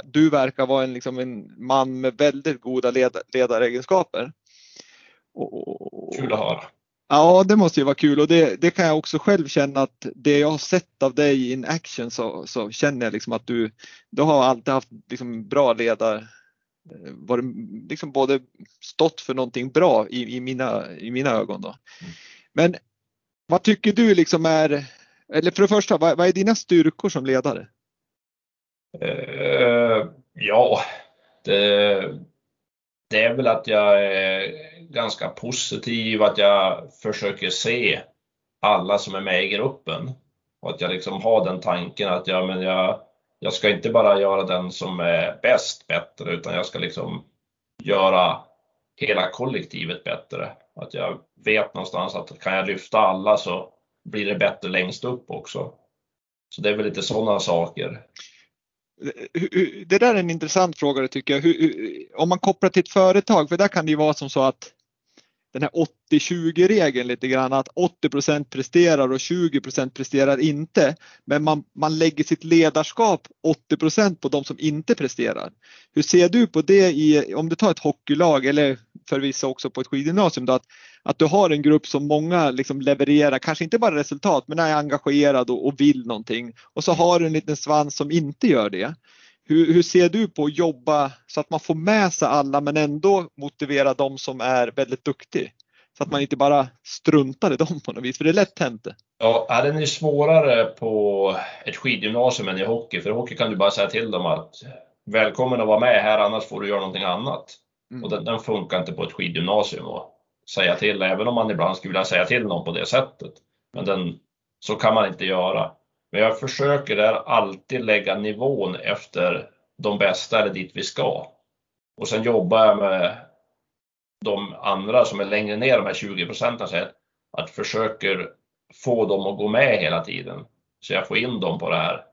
du verkar vara en, liksom en man med väldigt goda led, ledaregenskaper. Kul att höra. Ja, det måste ju vara kul och det, det, kan jag också själv känna att det jag har sett av dig in action så, så känner jag liksom att du, du har alltid haft liksom bra ledare, eh, varit liksom både stått för någonting bra i, i, mina, i mina ögon. Då. Mm. Men vad tycker du liksom är, eller för det första, vad, vad är dina styrkor som ledare? Uh, ja, det, det är väl att jag är ganska positiv, att jag försöker se alla som är med i gruppen. Och att jag liksom har den tanken att jag, men jag, jag ska inte bara göra den som är bäst bättre, utan jag ska liksom göra hela kollektivet bättre. Att jag vet någonstans att kan jag lyfta alla så blir det bättre längst upp också. Så det är väl lite sådana saker. Det där är en intressant fråga tycker jag. om man kopplar till ett företag, för där kan det ju vara som så att den här 80-20 regeln lite grann att 80% presterar och 20% presterar inte. Men man, man lägger sitt ledarskap 80% på de som inte presterar. Hur ser du på det i, om du tar ett hockeylag eller för vissa också på ett skidgymnasium, då, att, att du har en grupp som många liksom levererar, kanske inte bara resultat, men är engagerad och, och vill någonting. Och så har du en liten svans som inte gör det. Hur, hur, ser du på att jobba så att man får med sig alla men ändå motivera de som är väldigt duktiga? Så att man inte bara struntar i dem på något vis, för det är lätt hänt. Ja, den är svårare på ett skidgymnasium än i hockey, för i hockey kan du bara säga till dem att välkommen att vara med här, annars får du göra någonting annat. Mm. Och den, den, funkar inte på ett skidgymnasium att säga till, även om man ibland skulle vilja säga till någon på det sättet. Men den, så kan man inte göra. Men jag försöker där alltid lägga nivån efter de bästa eller dit vi ska. Och sen jobbar jag med de andra som är längre ner, de här 20 procenten, att försöker få dem att gå med hela tiden. Så jag får in dem på det här.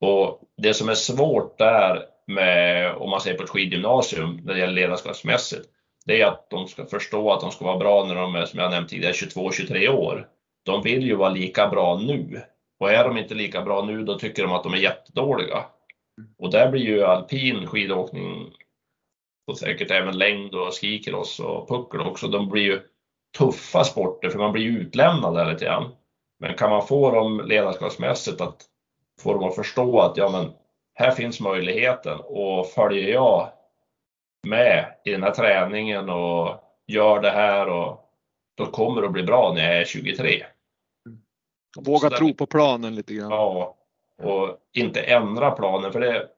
Och det som är svårt där med, om man säger på ett skidgymnasium, när det gäller ledarskapsmässigt, det är att de ska förstå att de ska vara bra när de är, som jag nämnt tidigare, 22-23 år. De vill ju vara lika bra nu. Och är de inte lika bra nu, då tycker de att de är jättedåliga. Och där blir ju alpin skidåkning och säkert även längd och skikross och puckel också, de blir ju tuffa sporter för man blir ju utlämnad där lite grann. Men kan man få dem ledarskapsmässigt att få dem att förstå att ja, men här finns möjligheten och följer jag med i den här träningen och gör det här och då kommer det att bli bra när jag är 23. Våga tro på planen lite grann. Ja, och inte ändra planen för det.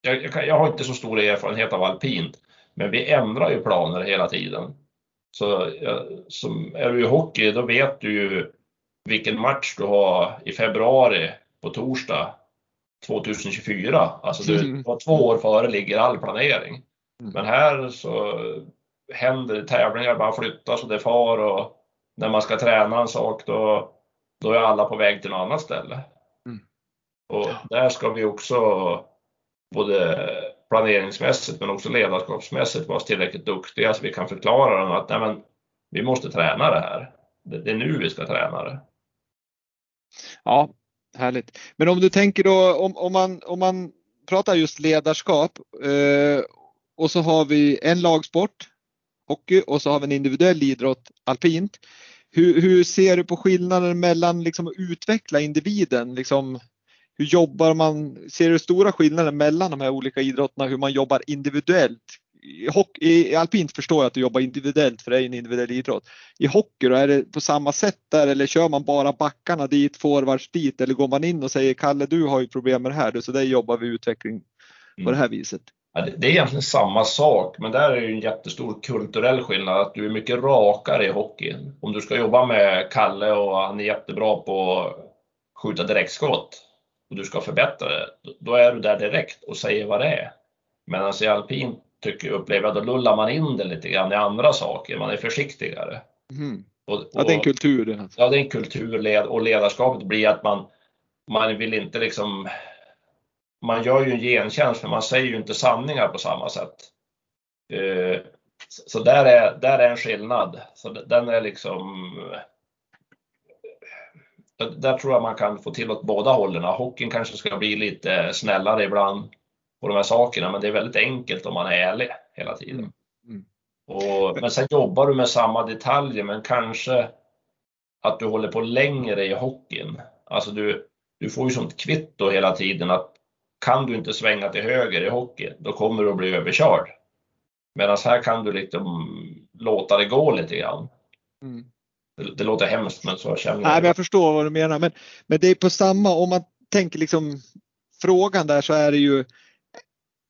Jag, jag, jag, har inte så stor erfarenhet av alpint, men vi ändrar ju planer hela tiden. Så som är du i hockey, då vet du ju vilken match du har i februari på torsdag 2024. Alltså du, mm. två år före ligger all planering. Mm. Men här så händer tävlingar bara flyttas och det far och när man ska träna en sak då, då är alla på väg till något annat ställe. Mm. Och där ska vi också både planeringsmässigt men också ledarskapsmässigt vara tillräckligt duktiga så vi kan förklara dem att nej men, vi måste träna det här. Det, det är nu vi ska träna det. Ja, härligt. Men om du tänker då om, om, man, om man pratar just ledarskap eh, och så har vi en lagsport, hockey, och så har vi en individuell idrott, alpint. Hur, hur ser du på skillnaden mellan liksom att utveckla individen? Liksom, hur jobbar man? Ser du stora skillnader mellan de här olika idrotterna, hur man jobbar individuellt? I, hockey, i alpint förstår jag att du jobbar individuellt för det är en individuell idrott. I hockey då, är det på samma sätt där eller kör man bara backarna dit, forwards dit eller går man in och säger Kalle du har ju problem med det här så där jobbar vi utveckling på det här viset? Det är egentligen samma sak, men där är det en jättestor kulturell skillnad att du är mycket rakare i hockeyn. Om du ska jobba med Kalle och han är jättebra på att skjuta direktskott och du ska förbättra det, då är du där direkt och säger vad det är. Medan i alpin tycker, upplever jag, då lullar man in det lite grann i andra saker, man är försiktigare. Mm. Och, och, ja, det är en kultur. Ja, det är en kultur och ledarskapet blir att man, man vill inte liksom man gör ju en gentjänst för man säger ju inte sanningar på samma sätt. Eh, så där är, där är en skillnad. Så den är liksom där tror jag man kan få till åt båda hållen. Hockeyn kanske ska bli lite snällare ibland på de här sakerna, men det är väldigt enkelt om man är ärlig hela tiden. Mm. mm. Och, men sen jobbar du med samma detaljer, men kanske att du håller på längre i hockeyn. Alltså du, du får ju sånt kvitto hela tiden att kan du inte svänga till höger i hockey, då kommer du att bli överkörd. Medan här kan du liksom låta det gå lite grann. Mm. Det, det, låter hemskt men så känner jag. Nej, men jag förstår vad du menar. Men, men det är på samma, om man tänker liksom frågan där så är det ju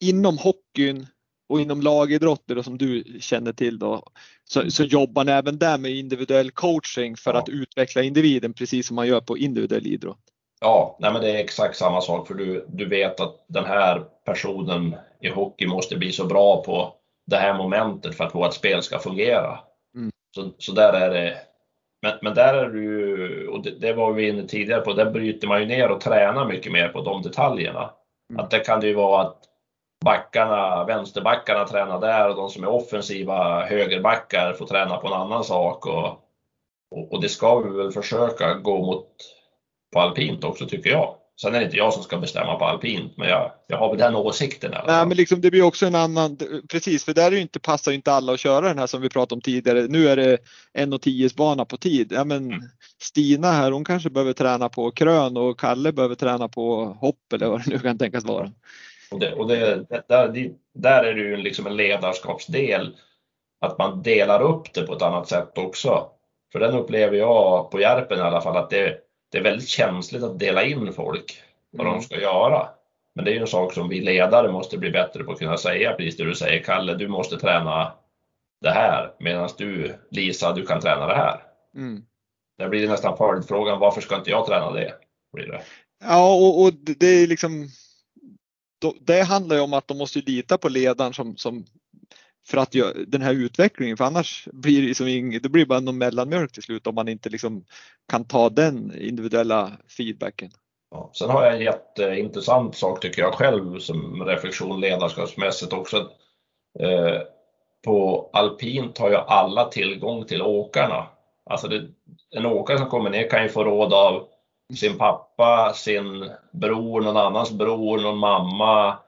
inom hockeyn och inom lagidrotter då, som du känner till då, så, så jobbar ni även där med individuell coaching för ja. att utveckla individen precis som man gör på individuell idrott. Ja, nej men det är exakt samma sak för du, du vet att den här personen i hockey måste bli så bra på det här momentet för att vårt spel ska fungera. Mm. Så, så där är det. Men, men där är du och det, det, var vi inne tidigare på, där bryter man ju ner och tränar mycket mer på de detaljerna. Mm. Att det kan det ju vara att backarna, vänsterbackarna tränar där och de som är offensiva högerbackar får träna på en annan sak. Och, och, och det ska vi väl försöka gå mot på alpint också tycker jag. Sen är det inte jag som ska bestämma på alpint, men jag, jag har väl den åsikten. Nej, men liksom, det blir också en annan, precis, för där är det inte, passar inte alla att köra den här som vi pratade om tidigare. Nu är det en och tio bana på tid. Ja, men mm. Stina här, hon kanske behöver träna på krön och Kalle behöver träna på hopp eller vad det nu kan tänkas vara. Och, det, och det, där, där är det ju liksom en ledarskapsdel, att man delar upp det på ett annat sätt också. För den upplever jag på Järpen i alla fall, att det det är väldigt känsligt att dela in folk vad mm. de ska göra. Men det är ju en sak som vi ledare måste bli bättre på att kunna säga, precis det du säger Kalle, du måste träna det här medan du Lisa, du kan träna det här. Mm. Där blir det nästan följdfrågan, varför ska inte jag träna det? Blir det. Ja, och, och det är liksom det handlar ju om att de måste lita på ledaren som, som för att göra den här utvecklingen för annars blir det, liksom ing, det blir bara någon mellanmjölk till slut om man inte liksom kan ta den individuella feedbacken. Ja, sen har jag en jätteintressant sak tycker jag själv som reflektion ledarskapsmässigt också. Eh, på alpint har ju alla tillgång till åkarna. Alltså det, en åkare som kommer ner kan ju få råd av sin pappa, sin bror, någon annans bror, någon mamma,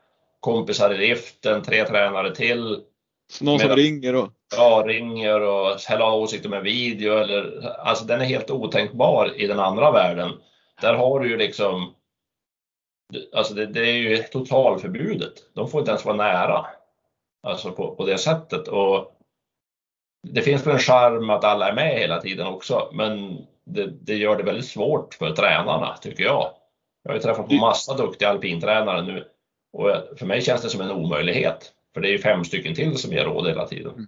kompisar i liften, tre tränare till någon som ringer och... Ja, ringer och eller har åsikter med video eller alltså den är helt otänkbar i den andra världen. Där har du ju liksom alltså det, det är ju totalförbudet. De får inte ens vara nära. Alltså på, på det sättet. Och det finns väl en charm att alla är med hela tiden också, men det, det, gör det väldigt svårt för tränarna, tycker jag. Jag har ju träffat på massa duktiga alpintränare nu och för mig känns det som en omöjlighet. För det är ju fem stycken till som ger råd hela tiden. Mm.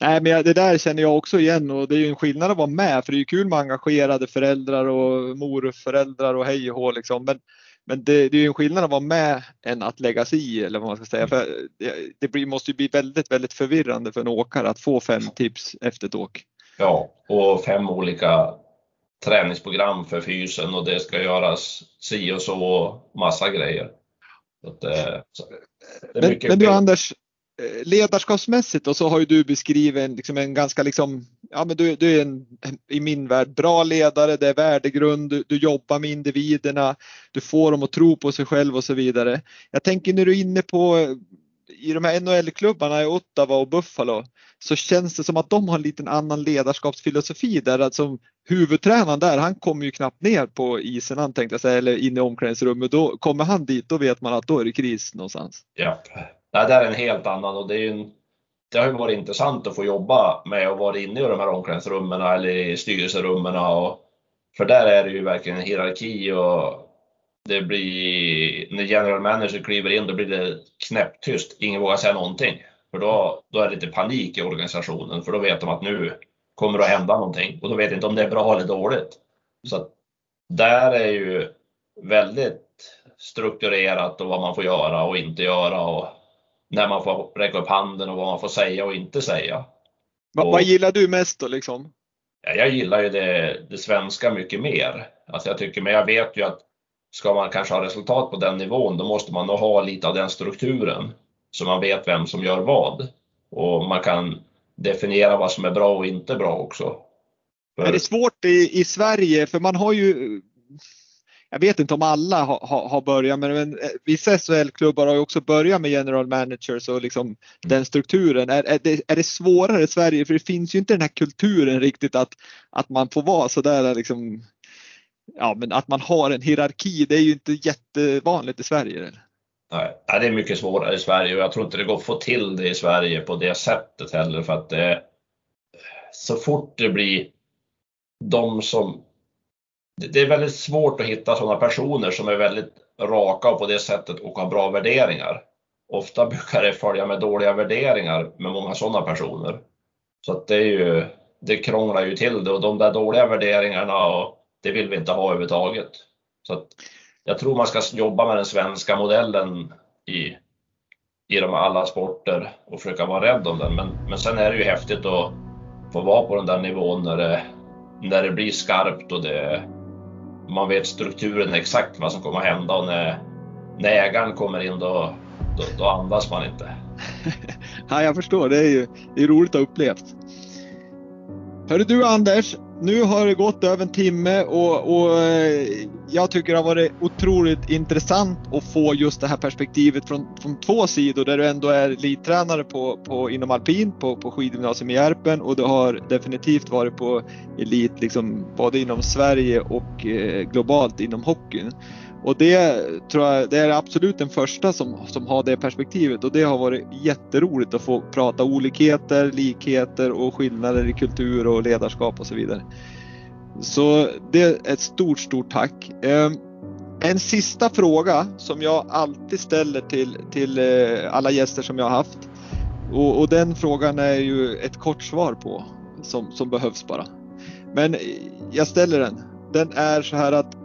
Nej, men det där känner jag också igen och det är ju en skillnad att vara med för det är ju kul med engagerade föräldrar och morföräldrar och hej och hå liksom. Men, men det, det är ju en skillnad att vara med än att lägga sig i eller vad man ska säga. För det, det blir, måste ju bli väldigt, väldigt förvirrande för en åkare att få fem tips efter ett åk. Ja, och fem olika träningsprogram för fysen och det ska göras si och så och massa grejer. Så att, eh, så, men, men du Anders, Eh, ledarskapsmässigt och så har ju du beskrivit en, liksom en ganska liksom, ja men du, du är en, i min värld, bra ledare, det är värdegrund, du, du, jobbar med individerna, du får dem att tro på sig själv och så vidare. Jag tänker när du är inne på i de här NHL-klubbarna i Ottawa och Buffalo så känns det som att de har en liten annan ledarskapsfilosofi där alltså huvudtränaren där, han kommer ju knappt ner på isen han tänkte säga, eller in i omklädningsrummet. Då kommer han dit, då vet man att då är det kris någonstans. Ja, det är en helt annan och det, är en, det har ju varit intressant att få jobba med och vara inne i de här omklädningsrummen eller i styrelserummen. Och, för där är det ju verkligen en hierarki och det blir, när general manager kliver in då blir det knäpptyst. Ingen vågar säga någonting. För då, då är det lite panik i organisationen för då vet de att nu kommer det att hända någonting och då vet inte om det är bra eller dåligt. Så där är ju väldigt strukturerat och vad man får göra och inte göra och när man får räcka upp handen och vad man får säga och inte säga. Va, och, vad gillar du mest då liksom? Ja, jag gillar ju det, det svenska mycket mer. Alltså jag tycker, men jag vet ju att ska man kanske ha resultat på den nivån, då måste man nog ha lite av den strukturen. Så man vet vem som gör vad. Och man kan definiera vad som är bra och inte bra också. För... Är det svårt i, i Sverige? För man har ju jag vet inte om alla har, har, har börjat men, men eh, vissa SHL-klubbar har ju också börjat med general managers och liksom mm. den strukturen. Är, är, det, är det svårare i Sverige? För det finns ju inte den här kulturen riktigt att, att man får vara sådär liksom, ja men att man har en hierarki. Det är ju inte jättevanligt i Sverige. Eller? Nej, det är mycket svårare i Sverige och jag tror inte det går att få till det i Sverige på det sättet heller för att det, så fort det blir de som det är väldigt svårt att hitta sådana personer som är väldigt raka och på det sättet och har bra värderingar. Ofta brukar det följa med dåliga värderingar med många sådana personer. Så att det är ju, det krånglar ju till det och de där dåliga värderingarna och det vill vi inte ha överhuvudtaget. Så att jag tror man ska jobba med den svenska modellen i, i de alla sporter och försöka vara rädd om den. Men, men sen är det ju häftigt att få vara på den där nivån när det, när det blir skarpt och det, man vet strukturen exakt vad som kommer att hända och när, när ägaren kommer in då, då, då andas man inte. *laughs* ja, jag förstår, det är ju det är roligt att ha upplevt. Hörru du Anders, nu har det gått över en timme och, och, eh, jag tycker det har varit otroligt intressant att få just det här perspektivet från, från två sidor där du ändå är elittränare på, på, inom alpin på, på skidgymnasium i Järpen och du har definitivt varit på elit liksom, både inom Sverige och eh, globalt inom hockeyn. Och det tror jag, det är absolut den första som, som har det perspektivet och det har varit jätteroligt att få prata olikheter, likheter och skillnader i kultur och ledarskap och så vidare. Så det är ett stort, stort tack. Ehm, en sista fråga som jag alltid ställer till, till eh, alla gäster som jag har haft. Och, och den frågan är ju ett kort svar på som, som behövs bara. Men jag ställer den. Den är så här att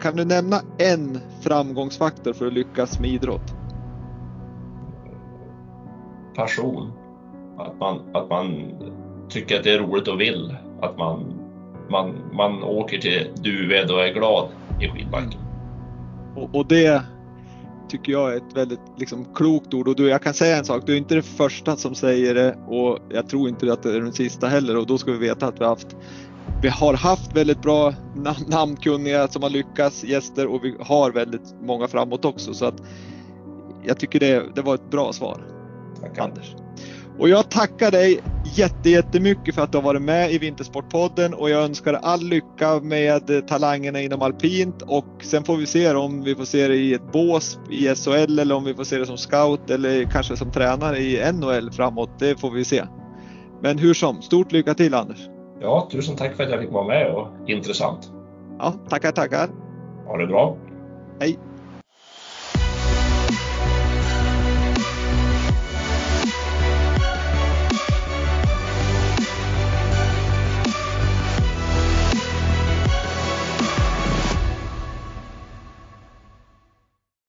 kan du nämna en framgångsfaktor för att lyckas med idrott? Passion. Att man, att man tycker att det är roligt och vill. Att man, man, man åker till Duved och är glad i skidbacken. Och, och det tycker jag är ett väldigt liksom, klokt ord. Och du, jag kan säga en sak, du är inte den första som säger det och jag tror inte att det är den sista heller och då ska vi veta att vi har haft vi har haft väldigt bra namnkunniga som har lyckats gäster och vi har väldigt många framåt också så att jag tycker det, det var ett bra svar. Tack Anders. Och jag tackar dig jättemycket för att du har varit med i Vintersportpodden och jag önskar all lycka med talangerna inom alpint och sen får vi se om vi får se det i ett bås i SHL eller om vi får se det som scout eller kanske som tränare i NHL framåt. Det får vi se. Men hur som, stort lycka till Anders! Ja, tusen tack för att jag fick vara med och intressant. Ja, tackar, tackar! Ha det bra! Hej!